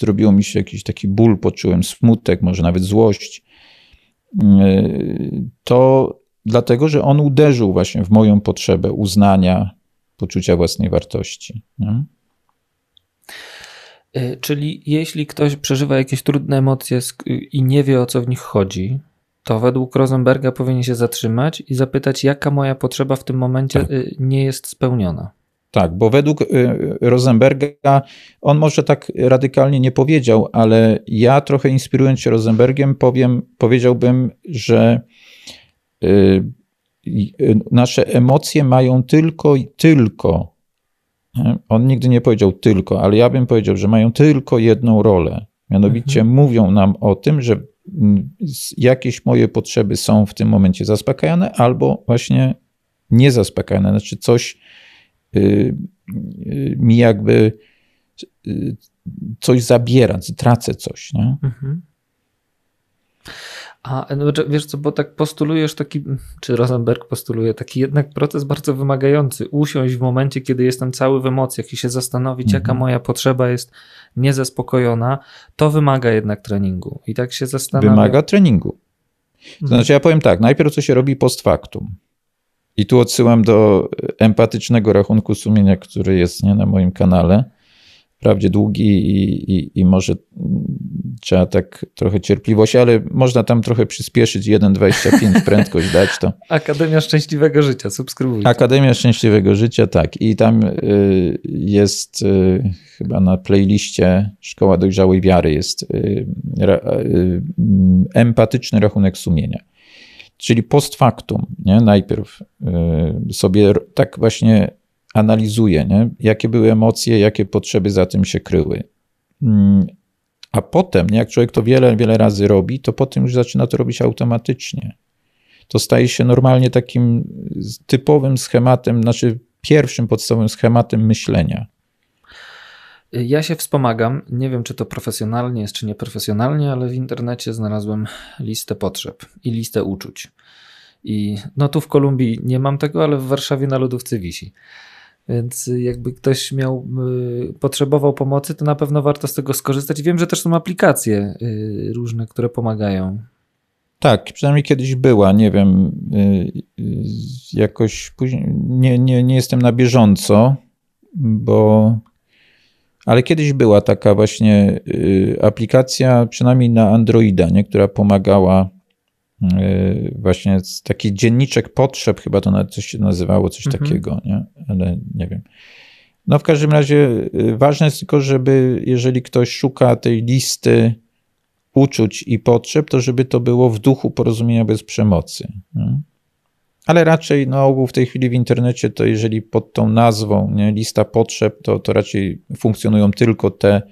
B: zrobiło mi się jakiś taki ból, poczułem smutek, może nawet złość, to dlatego, że on uderzył właśnie w moją potrzebę uznania, poczucia własnej wartości. Nie?
A: E, czyli jeśli ktoś przeżywa jakieś trudne emocje i nie wie o co w nich chodzi, to według Rosenberga powinien się zatrzymać i zapytać, jaka moja potrzeba w tym momencie tak. Nie jest spełniona.
B: Tak, bo według y, Rosenberga, on może tak radykalnie nie powiedział, ale ja trochę inspirując się Rosenbergiem, powiem, powiedziałbym, że y, y, nasze emocje mają tylko i tylko, on nigdy nie powiedział tylko, ale ja bym powiedział, że mają tylko jedną rolę. Mianowicie mhm. mówią nam o tym, że mm, jakieś moje potrzeby są w tym momencie zaspokajane albo właśnie niezaspokajane. Znaczy coś mi jakby y, coś zabiera, tracę coś. Nie? Mhm.
A: A no, wiesz co, bo tak postulujesz taki, czy Rosenberg postuluje taki jednak proces bardzo wymagający. Usiąść w momencie, kiedy jestem cały w emocjach i się zastanowić, mhm. jaka moja potrzeba jest niezaspokojona, to wymaga jednak treningu. I tak się zastanawiam.
B: Wymaga treningu. To znaczy, ja powiem tak, najpierw co się robi post factum. I tu odsyłam do empatycznego rachunku sumienia, który jest nie, na moim kanale. Wprawdzie długi i, i, i może trzeba tak trochę cierpliwości, ale można tam trochę przyspieszyć, 1,25 prędkość dać to.
A: Akademia Szczęśliwego Życia, subskrybujcie.
B: Akademia Szczęśliwego Życia, tak. I tam y, jest y, chyba na playliście Szkoła Dojrzałej Wiary jest y, empatyczny rachunek sumienia. Czyli post factum, nie? najpierw y, sobie tak właśnie analizuję, nie? jakie były emocje, jakie potrzeby za tym się kryły. Mm, a potem, jak człowiek to wiele, wiele razy robi, to potem już zaczyna to robić automatycznie. To staje się normalnie takim typowym schematem, znaczy pierwszym podstawowym schematem myślenia.
A: Ja się wspomagam, nie wiem czy to profesjonalnie jest, czy nieprofesjonalnie, ale w internecie znalazłem listę potrzeb i listę uczuć. I no tu w Kolumbii nie mam tego, ale w Warszawie na lodówce wisi. Więc jakby ktoś miał, y, potrzebował pomocy, to na pewno warto z tego skorzystać. Wiem, że też są aplikacje y, różne, które pomagają.
B: Tak, przynajmniej kiedyś była, nie wiem, y, jakoś później, nie, nie, nie jestem na bieżąco, bo ale kiedyś była taka właśnie y, aplikacja, przynajmniej na Androida, nie, która pomagała y, właśnie taki dzienniczek potrzeb, chyba to nawet coś się nazywało, coś mhm. takiego, nie? ale nie wiem. No w każdym razie y, ważne jest tylko, żeby jeżeli ktoś szuka tej listy uczuć i potrzeb, to żeby to było w duchu porozumienia bez przemocy. Nie? Ale raczej na ogół w tej chwili w internecie to jeżeli pod tą nazwą nie, lista potrzeb, to, to raczej funkcjonują tylko te,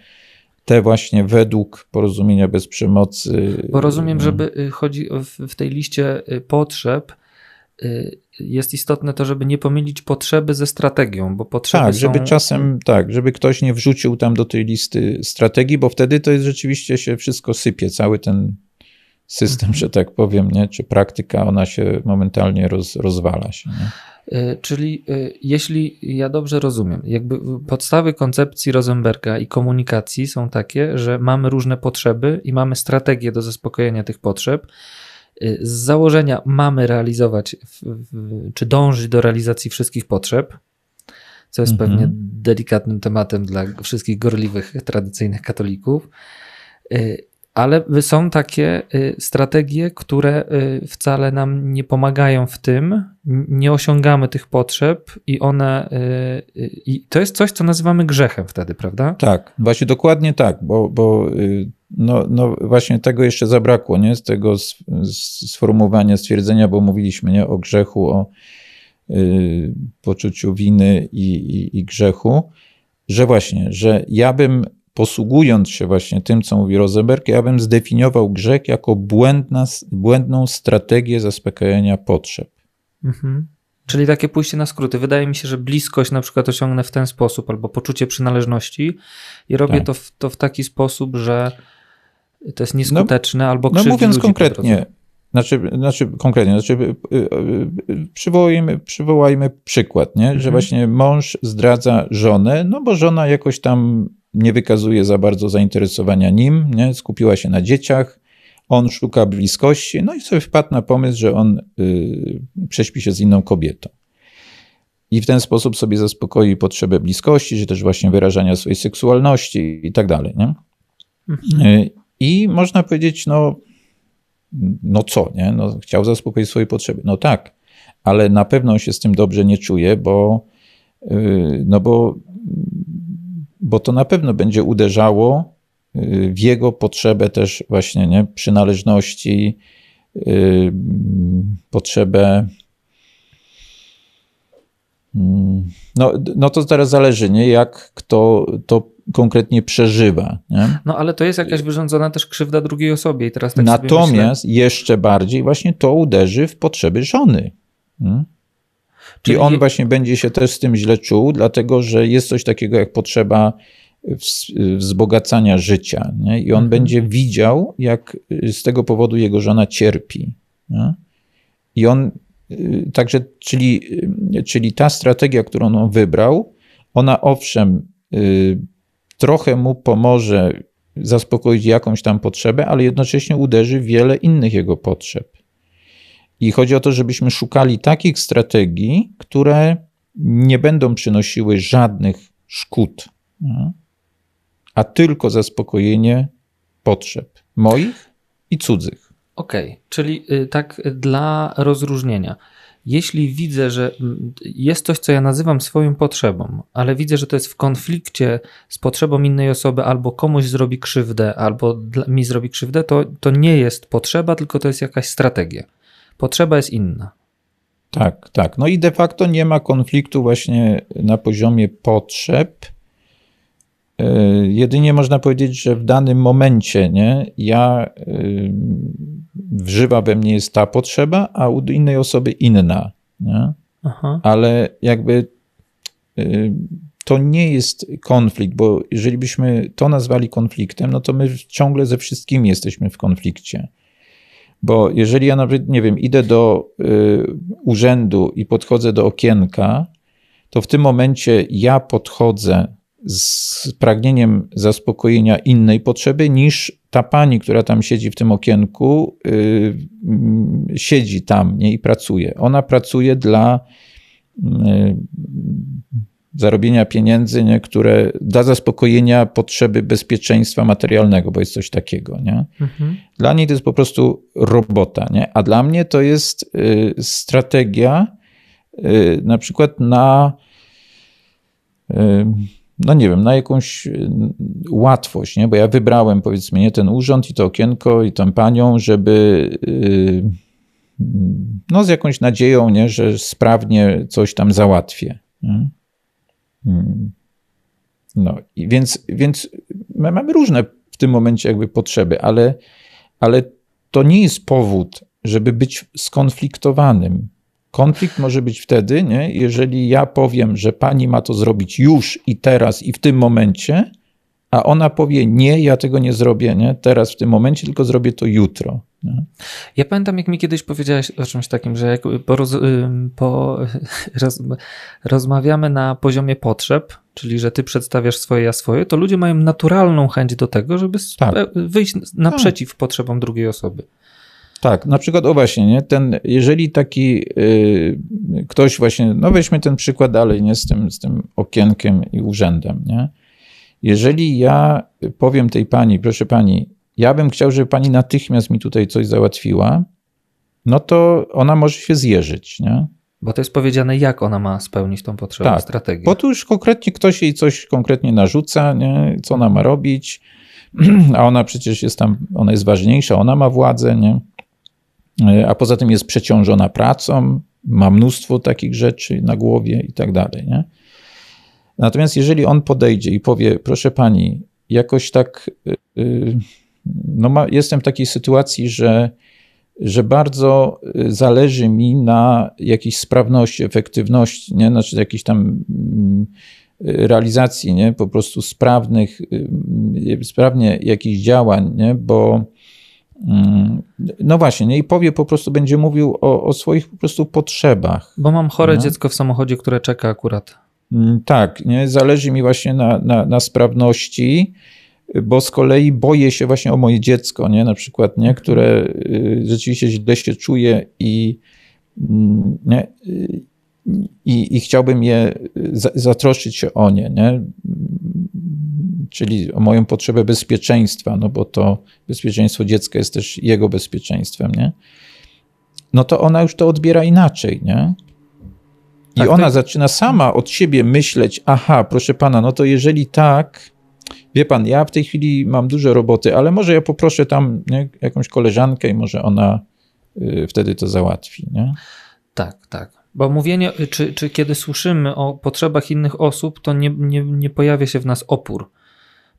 B: te właśnie według porozumienia bez przemocy.
A: Bo rozumiem, no. żeby y, chodzi w tej liście y, potrzeb, y, jest istotne to, żeby nie pomylić potrzeby ze strategią, bo potrzeby
B: Tak, żeby czasem, tak, żeby ktoś nie wrzucił tam do tej listy strategii, bo wtedy to jest rzeczywiście się wszystko sypie, cały ten system, mhm. że tak powiem, nie? czy praktyka, ona się momentalnie roz, rozwala się. Nie?
A: E, czyli e, jeśli ja dobrze rozumiem, jakby podstawy koncepcji Rosenberga i komunikacji są takie, że mamy różne potrzeby i mamy strategię do zaspokojenia tych potrzeb. E, z założenia mamy realizować, czy dążyć do realizacji wszystkich potrzeb, co jest mhm. pewnie delikatnym tematem dla wszystkich gorliwych, tradycyjnych katolików ale są takie y, strategie, które y, wcale nam nie pomagają w tym, nie osiągamy tych potrzeb i one. Y, I to jest coś, co nazywamy grzechem wtedy, prawda?
B: Tak, właśnie dokładnie tak, bo, bo no, no właśnie tego jeszcze zabrakło, nie? Z tego sformułowania, stwierdzenia, bo mówiliśmy nie? o grzechu, o poczuciu winy i, i, i grzechu, że właśnie, że ja bym posługując się właśnie tym, co mówi Rosenberg, ja bym zdefiniował grzech jako błędna, błędną strategię zaspokajania potrzeb. Mhm.
A: Czyli takie pójście na skróty. Wydaje mi się, że bliskość na przykład osiągnę w ten sposób, albo poczucie przynależności i robię tak. to, w, to w taki sposób, że to jest nieskuteczne, no, albo
B: No mówiąc konkretnie, znaczy, znaczy konkretnie, znaczy y, y, przywołajmy, przywołajmy przykład, nie? że mhm. właśnie mąż zdradza żonę, no bo żona jakoś tam nie wykazuje za bardzo zainteresowania nim, nie? skupiła się na dzieciach, on szuka bliskości, no i sobie wpadł na pomysł, że on y, prześpi się z inną kobietą. I w ten sposób sobie zaspokoi potrzebę bliskości, czy też właśnie wyrażania swojej seksualności i tak dalej. Nie? Mhm. Y, I można powiedzieć, no, no co, nie? No, chciał zaspokoić swoje potrzeby. No tak, ale na pewno się z tym dobrze nie czuje, bo no bo, bo to na pewno będzie uderzało w jego potrzebę też właśnie nie, przynależności, potrzebę Mm, no, no to teraz zależy, nie? jak kto to konkretnie przeżywa. Nie?
A: No ale to jest jakaś wyrządzona też krzywda drugiej osobie. I teraz tak
B: Natomiast jeszcze bardziej właśnie to uderzy w potrzeby żony. Nie? Czyli I on właśnie będzie się też z tym źle czuł, dlatego że jest coś takiego jak potrzeba wzbogacania życia. Nie? I on mhm. będzie widział, jak z tego powodu jego żona cierpi. Nie? I on Y, także, czyli, y, czyli ta strategia, którą on wybrał, ona owszem, y, trochę mu pomoże zaspokoić jakąś tam potrzebę, ale jednocześnie uderzy wiele innych jego potrzeb. I chodzi o to, żebyśmy szukali takich strategii, które nie będą przynosiły żadnych szkód, a tylko zaspokojenie potrzeb moich i cudzych.
A: Okej, okay. czyli y, tak dla rozróżnienia. Jeśli widzę, że jest coś, co ja nazywam swoją potrzebą, ale widzę, że to jest w konflikcie z potrzebą innej osoby, albo komuś zrobi krzywdę, albo mi zrobi krzywdę, to, to nie jest potrzeba, tylko to jest jakaś strategia. Potrzeba jest inna.
B: Tak, tak. No i de facto nie ma konfliktu właśnie na poziomie potrzeb, E, jedynie można powiedzieć, że w danym momencie nie, ja e, wżywa we mnie jest ta potrzeba, a u innej osoby inna. Nie? Ale jakby e, to nie jest konflikt, bo jeżeli byśmy to nazwali konfliktem, no to my ciągle ze wszystkimi jesteśmy w konflikcie. Bo jeżeli ja nawet, nie wiem, idę do y, urzędu i podchodzę do okienka, to w tym momencie ja podchodzę z pragnieniem zaspokojenia innej potrzeby niż ta pani, która tam siedzi w tym okienku, yy, siedzi tam nie, i pracuje. Ona pracuje dla yy, zarobienia pieniędzy, nie, które dla zaspokojenia potrzeby bezpieczeństwa materialnego, bo jest coś takiego. Nie? Mhm. Dla niej to jest po prostu robota, nie? a dla mnie to jest yy, strategia y, na przykład na y, no nie wiem, na jakąś y, łatwość, nie? bo ja wybrałem powiedzmy nie ten urząd i to okienko i tą panią, żeby y, no z jakąś nadzieją, nie? że sprawnie coś tam załatwię. Nie? Mm. No i więc, więc my mamy różne w tym momencie jakby potrzeby, ale, ale to nie jest powód, żeby być skonfliktowanym. Konflikt może być wtedy, nie? jeżeli ja powiem, że pani ma to zrobić już i teraz i w tym momencie, a ona powie: Nie, ja tego nie zrobię nie? teraz w tym momencie, tylko zrobię to jutro. Nie?
A: Ja pamiętam, jak mi kiedyś powiedziałeś o czymś takim, że jak po, roz, po roz, rozmawiamy na poziomie potrzeb, czyli że ty przedstawiasz swoje, ja swoje, to ludzie mają naturalną chęć do tego, żeby tak. wyjść naprzeciw tak. potrzebom drugiej osoby.
B: Tak, na przykład, o właśnie, nie? Ten, jeżeli taki y, ktoś właśnie, no weźmy ten przykład dalej, nie? Z tym, z tym okienkiem i urzędem, nie? Jeżeli ja powiem tej pani, proszę pani, ja bym chciał, żeby pani natychmiast mi tutaj coś załatwiła, no to ona może się zjeżyć, nie?
A: Bo to jest powiedziane, jak ona ma spełnić tą potrzebę, tak, strategię.
B: Bo tu już konkretnie ktoś jej coś konkretnie narzuca, nie? co ona ma robić, a ona przecież jest tam, ona jest ważniejsza, ona ma władzę, nie? E, a poza tym jest przeciążona pracą, ma mnóstwo takich rzeczy na głowie i tak dalej. Nie? Natomiast jeżeli on podejdzie i powie, proszę pani, jakoś tak, e, e, no ma, jestem w takiej sytuacji, że, że bardzo zależy mi na jakiejś sprawności, efektywności, nie? znaczy jakiejś tam mm, realizacji, nie? po prostu sprawnych, sprawnie jakichś działań, nie? bo Mm, no właśnie, nie? i powie po prostu, będzie mówił o, o swoich po prostu potrzebach.
A: Bo mam chore no? dziecko w samochodzie, które czeka akurat.
B: Mm, tak, nie? zależy mi właśnie na, na, na sprawności, bo z kolei boję się właśnie o moje dziecko, nie? na przykład, nie? które y, rzeczywiście źle się czuje i, mm, nie? I, i chciałbym je zatroszczyć się o nie, nie? czyli o moją potrzebę bezpieczeństwa, no bo to bezpieczeństwo dziecka jest też jego bezpieczeństwem, nie? No to ona już to odbiera inaczej, nie? I
A: Tak,
B: ona
A: to-
B: zaczyna sama od siebie myśleć, aha, proszę pana, no to jeżeli tak, wie pan, ja w tej chwili mam dużo roboty, ale może ja poproszę tam nie, jakąś koleżankę i może ona y, wtedy to załatwi. Nie?
A: Tak, tak. Bo mówienie, czy, czy kiedy słyszymy o potrzebach innych osób, to nie, nie, nie pojawia się w nas opór.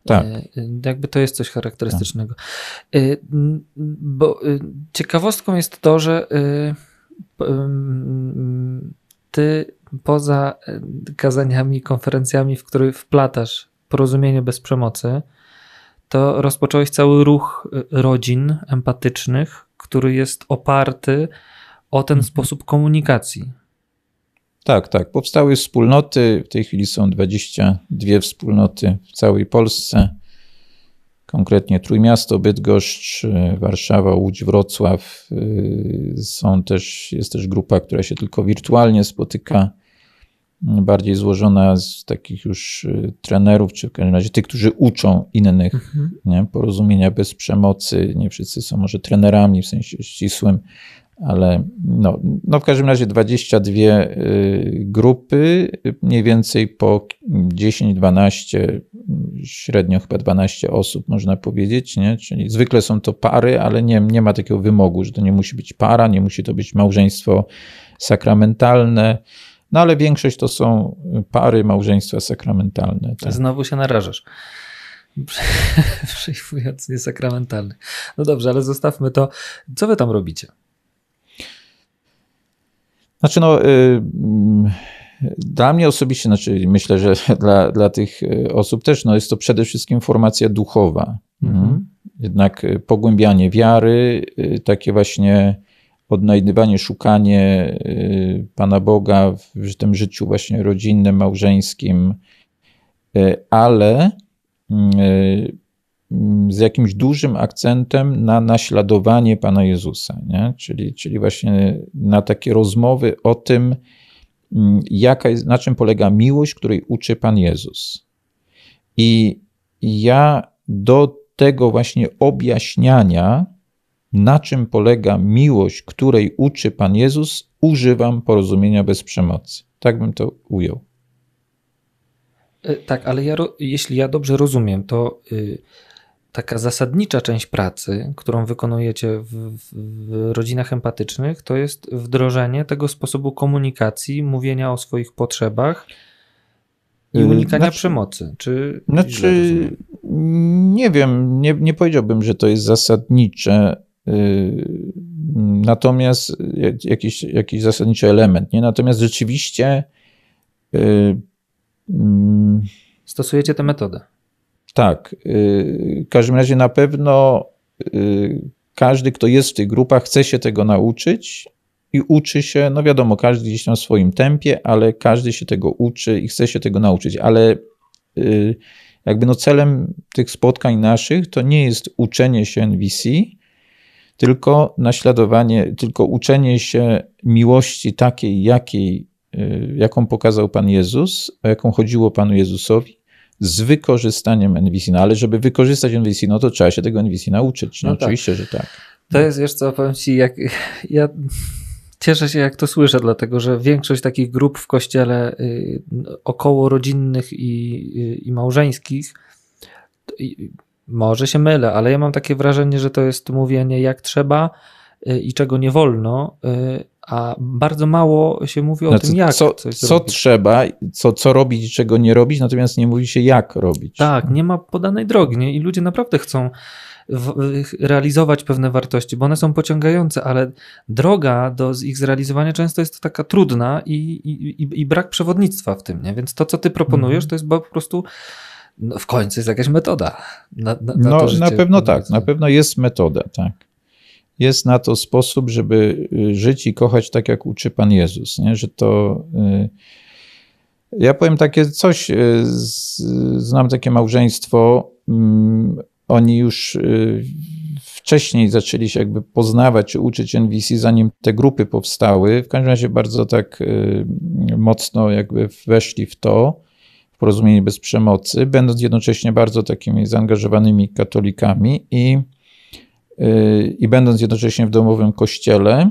B: Tak.
A: E, Jakby to jest coś charakterystycznego. E, m, Bo e, ciekawostką jest to, że e, ty poza e, kazaniami, konferencjami, w których wplatasz porozumienie bez przemocy, to rozpocząłeś cały ruch e, rodzin empatycznych, który jest oparty o ten sposób komunikacji.
B: Tak, tak. Powstały wspólnoty. W tej chwili są 22 wspólnoty w całej Polsce. Konkretnie Trójmiasto, Bydgoszcz, y, Warszawa, Łódź, Wrocław. Y, Są też, jest też grupa, która się tylko wirtualnie spotyka, bardziej złożona z takich już y, trenerów, czy w każdym razie tych, którzy uczą innych nie? porozumienia bez przemocy. Nie wszyscy są może trenerami w sensie ścisłym, ale no, no w każdym razie 22 y, grupy, mniej więcej po 10-12, średnio chyba 12 osób można powiedzieć, nie? czyli zwykle są to pary, ale nie, nie ma takiego wymogu, że to nie musi być para, nie musi to być małżeństwo sakramentalne, no ale większość to są pary, małżeństwa sakramentalne. Tak.
A: Znowu się narażasz. Przyjmując niesakramentalny. No dobrze, ale zostawmy to. Co wy tam robicie?
B: Znaczy, no, y, mm, dla mnie osobiście, znaczy myślę, że dla, dla tych y, osób też, no, jest to przede wszystkim formacja duchowa.
A: Mhm.
B: Jednak y, pogłębianie wiary, takie właśnie odnajdywanie, szukanie Pana Boga w tym życiu właśnie rodzinnym, małżeńskim, ale y, z jakimś dużym akcentem na naśladowanie Pana Jezusa, nie? Czyli, czyli właśnie na takie rozmowy o tym, mm, jaka jest, na czym polega miłość, której uczy Pan Jezus. I ja do tego właśnie objaśniania, na czym polega miłość, której uczy Pan Jezus, używam porozumienia bez przemocy. Tak bym to ujął.
A: E, Tak, ale ja, jeśli ja dobrze rozumiem, to y, taka zasadnicza część pracy, którą wykonujecie w, w, rodzinach empatycznych, to jest wdrożenie tego sposobu komunikacji, mówienia o swoich potrzebach i
B: Y,
A: unikania
B: znaczy-
A: przemocy. Czy
B: Znaczy, nie wiem, nie, nie powiedziałbym, że to jest zasadnicze. yy, Natomiast jak- jakiś, jakiś zasadniczy element, nie? Natomiast rzeczywiście yy, mm,
A: Stosujecie tę metodę.
B: Tak, yy, w każdym razie na pewno yy, każdy, kto jest w tych grupach, chce się tego nauczyć i uczy się, no wiadomo, każdy gdzieś tam w swoim tempie, ale każdy się tego uczy i chce się tego nauczyć, ale yy, jakby no celem tych spotkań naszych to nie jest uczenie się NVC, tylko naśladowanie, tylko uczenie się miłości takiej, jakiej, jaką pokazał Pan Jezus, o jaką chodziło Panu Jezusowi, z wykorzystaniem NVC. No ale żeby wykorzystać NVC, no to trzeba się tego NVC nauczyć. No,
A: No tak.
B: oczywiście, że tak.
A: To jest, wiesz co, powiem ci, jak ja cieszę się, jak to słyszę, dlatego że większość takich grup w kościele y, około rodzinnych i, y, i małżeńskich, i, może się mylę, ale ja mam takie wrażenie, że to jest mówienie jak trzeba y, i czego nie wolno, y, a bardzo mało się mówi o
B: Znaczy,
A: tym, jak
B: co, co trzeba, co, co robić i czego nie robić, natomiast nie mówi się jak robić.
A: Tak, nie ma podanej drogi nie? i ludzie naprawdę chcą w, realizować pewne wartości, bo one są pociągające, ale droga do ich zrealizowania często jest taka trudna i, i, i, brak przewodnictwa w tym, nie? więc to, co ty proponujesz,
B: Mhm.
A: to jest po prostu no, w końcu jest jakaś metoda. Na, na, na
B: No,
A: to
B: na pewno tak,
A: powiedzmy.
B: na pewno jest metoda, tak. Jest na to sposób, żeby y, żyć i kochać tak, jak uczy Pan Jezus, nie? że to... y, Ja powiem takie coś, y, znam takie małżeństwo, mm, oni już wcześniej zaczęli się jakby poznawać czy uczyć NVC, zanim te grupy powstały. W każdym razie bardzo tak mocno jakby weszli w to, w porozumienie bez przemocy, będąc jednocześnie bardzo takimi zaangażowanymi katolikami i, i będąc jednocześnie w domowym kościele.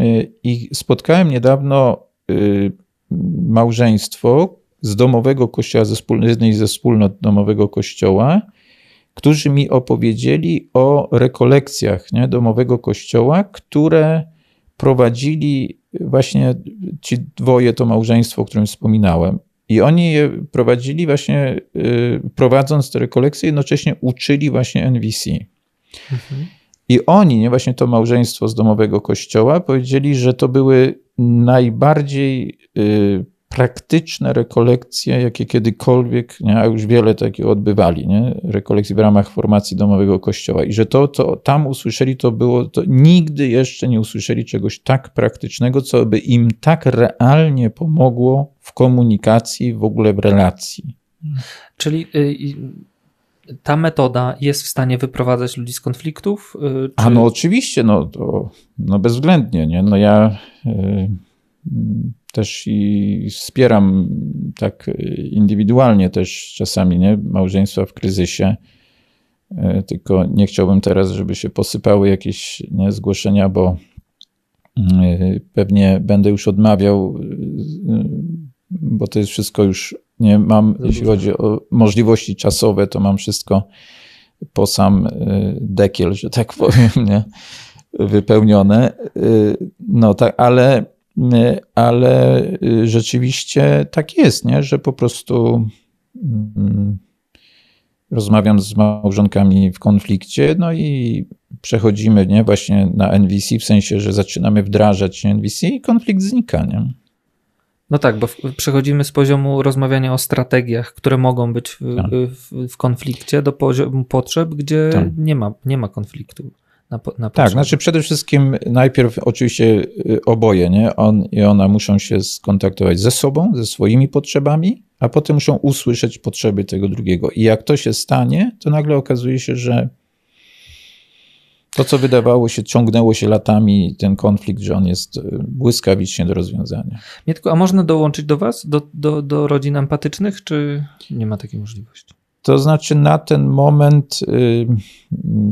B: Y, I spotkałem niedawno y, małżeństwo z domowego kościoła, ze jednej ze wspólnot domowego kościoła, którzy mi opowiedzieli o rekolekcjach nie, domowego kościoła, które prowadzili właśnie ci dwoje, to małżeństwo, o którym wspominałem. I oni je prowadzili właśnie, y, prowadząc te rekolekcje, jednocześnie uczyli właśnie NVC.
A: Mhm.
B: I oni, nie właśnie to małżeństwo z domowego kościoła, powiedzieli, że to były najbardziej y, praktyczne rekolekcje, jakie kiedykolwiek, nie, a już wiele takich odbywali, nie, rekolekcji w ramach formacji domowego kościoła. I że to, co tam usłyszeli, to było, to nigdy jeszcze nie usłyszeli czegoś tak praktycznego, co by im tak realnie pomogło w komunikacji, w ogóle w relacji.
A: Czyli y, ta metoda jest w stanie wyprowadzać ludzi z konfliktów? Czy...
B: A no oczywiście, no, to, no bezwzględnie, nie? No ja y, też i wspieram tak y, indywidualnie też czasami, nie? Małżeństwa w kryzysie. Y, Tylko nie chciałbym teraz, żeby się posypały jakieś nie, zgłoszenia, bo y, pewnie będę już odmawiał, y, bo to jest wszystko już nie mam,
A: Za
B: jeśli
A: dużo.
B: chodzi o możliwości czasowe, to mam wszystko po sam y, dekiel, że tak powiem, nie? wypełnione. Y, No tak, ale, y, ale rzeczywiście tak jest, nie? że po prostu mm, rozmawiam z małżonkami w konflikcie, no i przechodzimy nie? właśnie na NVC, w sensie, że zaczynamy wdrażać NVC i konflikt znika. Nie?
A: No tak, bo przechodzimy z poziomu rozmawiania o strategiach, które mogą być w,
B: Tak.
A: w, w konflikcie, do poziomu potrzeb, gdzie
B: Tak.
A: nie, ma, nie ma konfliktu. Na, na
B: Tak, znaczy przede wszystkim najpierw oczywiście y, oboje, nie? On i ona muszą się skontaktować ze sobą, ze swoimi potrzebami, a potem muszą usłyszeć potrzeby tego drugiego. I jak to się stanie, to nagle okazuje się, że to, co wydawało się, ciągnęło się latami, ten konflikt, że on jest y, błyskawicznie do rozwiązania.
A: Mietku, a można dołączyć do Was, do, do, do rodzin empatycznych, czy nie ma takiej możliwości?
B: To znaczy na ten moment y,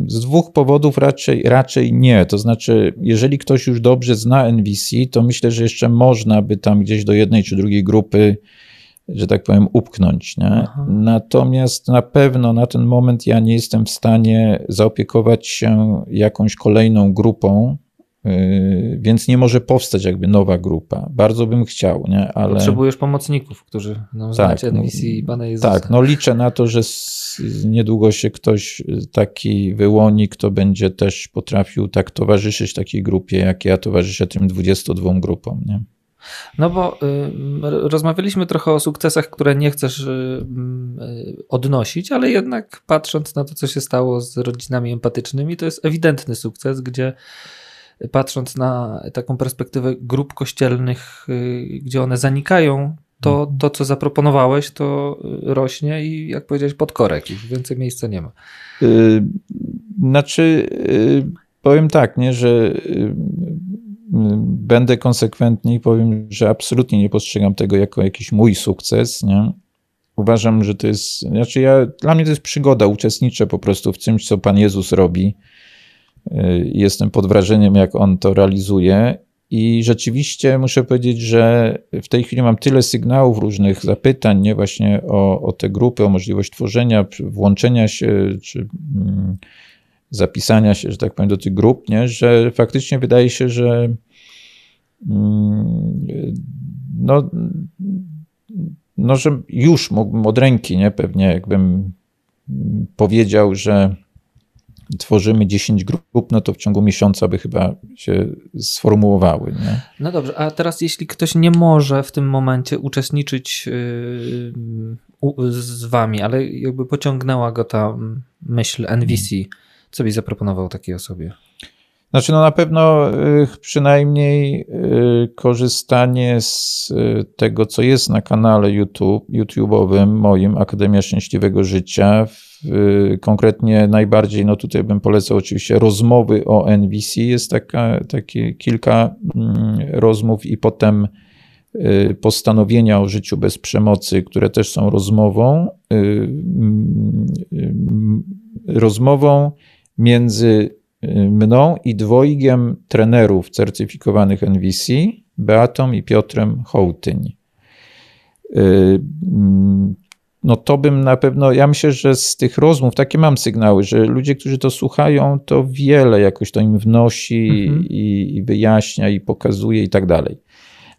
B: z dwóch powodów raczej, raczej nie. To znaczy, jeżeli ktoś już dobrze zna NVC, to myślę, że jeszcze można by tam gdzieś do jednej czy drugiej grupy, że tak powiem, upchnąć. Nie?
A: Aha.
B: Natomiast na pewno na ten moment ja nie jestem w stanie zaopiekować się jakąś kolejną grupą, y, więc nie może powstać jakby nowa grupa. Bardzo bym chciał, nie? ale.
A: Potrzebujesz pomocników, którzy no,
B: Tak,
A: znacie
B: no,
A: NVC i Pana Jezusa.
B: Tak, no liczę na to, że niedługo się ktoś taki wyłoni, kto będzie też potrafił tak towarzyszyć takiej grupie, jak ja towarzyszę tym 22 grupom. Nie?
A: No bo y, rozmawialiśmy trochę o sukcesach, które nie chcesz y, y, odnosić, ale jednak patrząc na to, co się stało z rodzinami empatycznymi, to jest ewidentny sukces, gdzie patrząc na taką perspektywę grup kościelnych, y, gdzie one zanikają, to to, co zaproponowałeś, to y, rośnie i jak powiedziałeś, pod korek, już więcej miejsca nie ma.
B: Yy, Znaczy, yy, powiem tak, nie, że będę konsekwentny i powiem, że absolutnie nie postrzegam tego jako jakiś mój sukces. Nie? Uważam, że to jest, znaczy ja, dla mnie to jest przygoda, uczestniczę po prostu w czymś, co Pan Jezus robi. Yy, Jestem pod wrażeniem, jak On to realizuje. I rzeczywiście muszę powiedzieć, że w tej chwili mam tyle sygnałów, różnych zapytań, nie właśnie o, o te grupy, o możliwość tworzenia, włączenia się, czy mm, zapisania się, że tak powiem, do tych grup, nie? że faktycznie wydaje się, że mm, no, no, że już mógłbym od ręki, nie? Pewnie jakbym powiedział, że tworzymy 10 grup, no to w ciągu miesiąca by chyba się sformułowały. Nie?
A: No dobrze, a teraz jeśli ktoś nie może w tym momencie uczestniczyć yy, z wami, ale jakby pociągnęła go ta mm, myśl NVC, co byś zaproponował takiej osobie?
B: Znaczy, no na pewno y, przynajmniej y, korzystanie z y, tego, co jest na kanale YouTube, YouTube'owym moim Akademia Szczęśliwego Życia. Konkretnie najbardziej, no tutaj bym polecał oczywiście rozmowy o NVC. Jest taka, takie kilka mm, rozmów i potem postanowienia o życiu bez przemocy, które też są rozmową, mm, rozmową między y, mną i dwojgiem trenerów certyfikowanych NVC, Beatą i Piotrem Hołtyń. mm, no to bym na pewno, ja myślę, że z tych rozmów, takie mam sygnały, że ludzie, którzy to słuchają, to wiele jakoś to im wnosi mhm. i, i wyjaśnia i pokazuje i tak dalej.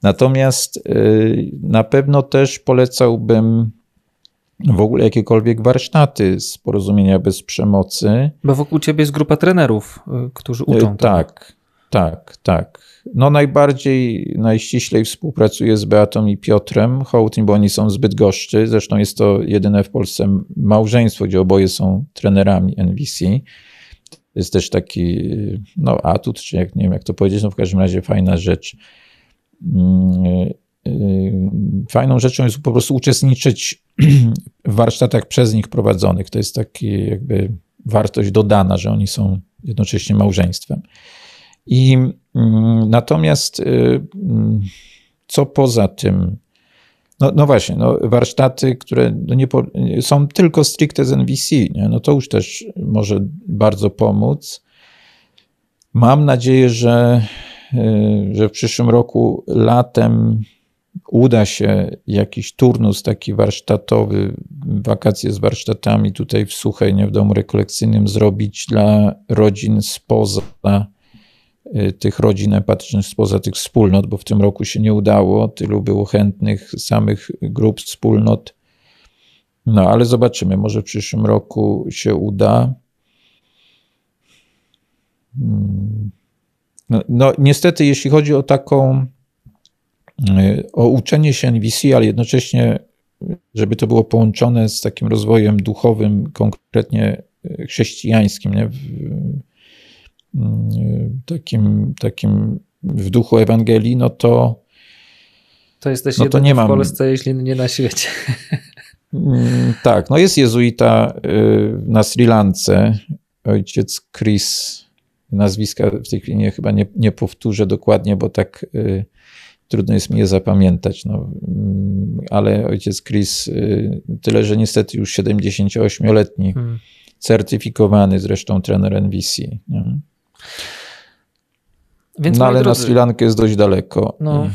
B: Natomiast y, na pewno też polecałbym w ogóle jakiekolwiek warsztaty z porozumienia bez przemocy.
A: Bo wokół ciebie jest grupa trenerów, y, którzy uczą.
B: Tak, tak, tak. No najbardziej, najściślej współpracuję z Beatą i Piotrem Hołtym, bo oni są zbyt goszczy. Zresztą jest to jedyne w Polsce małżeństwo, gdzie oboje są trenerami NVC. Jest też taki no, atut, czy jak nie wiem jak to powiedzieć, no w każdym razie fajna rzecz. Mm, y, y, fajną rzeczą jest po prostu uczestniczyć warsztatach przez nich prowadzonych. To jest taki jakby wartość dodana, że oni są jednocześnie małżeństwem. I mm, natomiast y, mm, co poza tym? No, no właśnie, no warsztaty, które no nie po, są tylko stricte z NVC, nie? no to już też może bardzo pomóc. Mam nadzieję, że, y, że w przyszłym roku latem uda się jakiś turnus taki warsztatowy, wakacje z warsztatami tutaj w Suchej, nie w domu rekolekcyjnym zrobić dla rodzin spoza Y, tych rodzin empatycznych spoza tych wspólnot, bo w tym roku się nie udało, tylu było chętnych samych grup, wspólnot. No ale zobaczymy, może w przyszłym roku się uda. Hmm. No, no niestety, jeśli chodzi o taką, o uczenie się NVC, ale jednocześnie, żeby to było połączone z takim rozwojem duchowym, konkretnie y, chrześcijańskim, nie? Mm, takim, takim w duchu Ewangelii, no to.
A: To jesteś no to nie mam... w Polsce, jeśli nie na świecie.
B: Mm, tak, no jest jezuita y, na Sri Lance, ojciec Chris, nazwiska w tej chwili nie, chyba nie, nie powtórzę dokładnie, bo tak y, trudno jest mi je zapamiętać, no, ale ojciec Chris, y, tyle, że niestety już 78-letni, hmm. certyfikowany zresztą trener NVC. Nie? Więc no ale drodzy, na Sri Lankę jest dość daleko. No,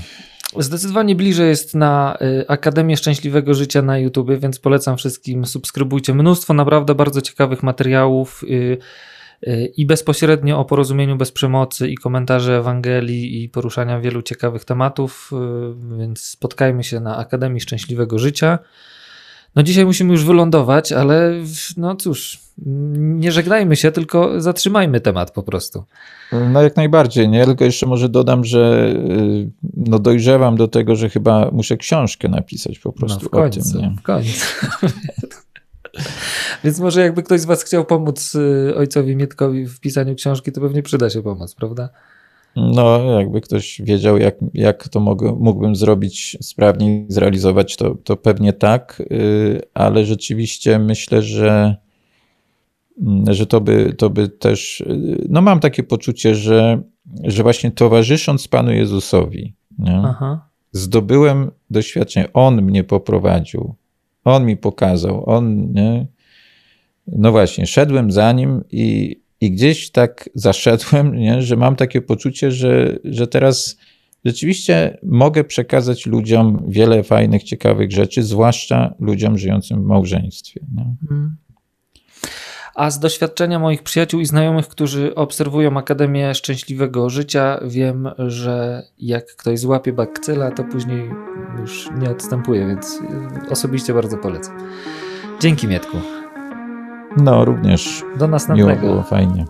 A: zdecydowanie bliżej jest na y, Akademię Szczęśliwego Życia na YouTube, więc polecam wszystkim, subskrybujcie. Mnóstwo naprawdę bardzo ciekawych materiałów y, i bezpośrednio o porozumieniu bez przemocy i komentarze Ewangelii i poruszania wielu ciekawych tematów, więc spotkajmy się na Akademii Szczęśliwego Życia. No dzisiaj musimy już wylądować, ale no cóż, nie żegnajmy się, tylko zatrzymajmy temat po prostu.
B: No jak najbardziej, nie? Tylko jeszcze może dodam, że y, no dojrzewam do tego, że chyba muszę książkę napisać po prostu no w końcu, o tym. Nie?
A: W końcu. Więc może jakby ktoś z was chciał pomóc y, ojcowi Mietkowi w pisaniu książki, to pewnie przyda się pomoc, prawda?
B: No, jakby ktoś wiedział, jak, jak to mogę, mógłbym zrobić sprawniej, zrealizować, to, to pewnie tak, y, ale rzeczywiście myślę, że, mm, że to, by, to by też. Y, no, mam takie poczucie, że, że właśnie towarzysząc Panu Jezusowi, zdobyłem doświadczenie. On mnie poprowadził, on mi pokazał, on. Nie? No właśnie, szedłem za nim i, i gdzieś tak zaszedłem, nie, że mam takie poczucie, że, że teraz rzeczywiście mogę przekazać ludziom wiele fajnych, ciekawych rzeczy, zwłaszcza ludziom żyjącym w małżeństwie. Mhm.
A: A z doświadczenia moich przyjaciół i znajomych, którzy obserwują Akademię Szczęśliwego Życia, wiem, że jak ktoś złapie bakcyla, to później już nie odstępuje, więc osobiście bardzo polecam. Dzięki Mietku.
B: No, również.
A: Do następnego.
B: Miło było, fajnie.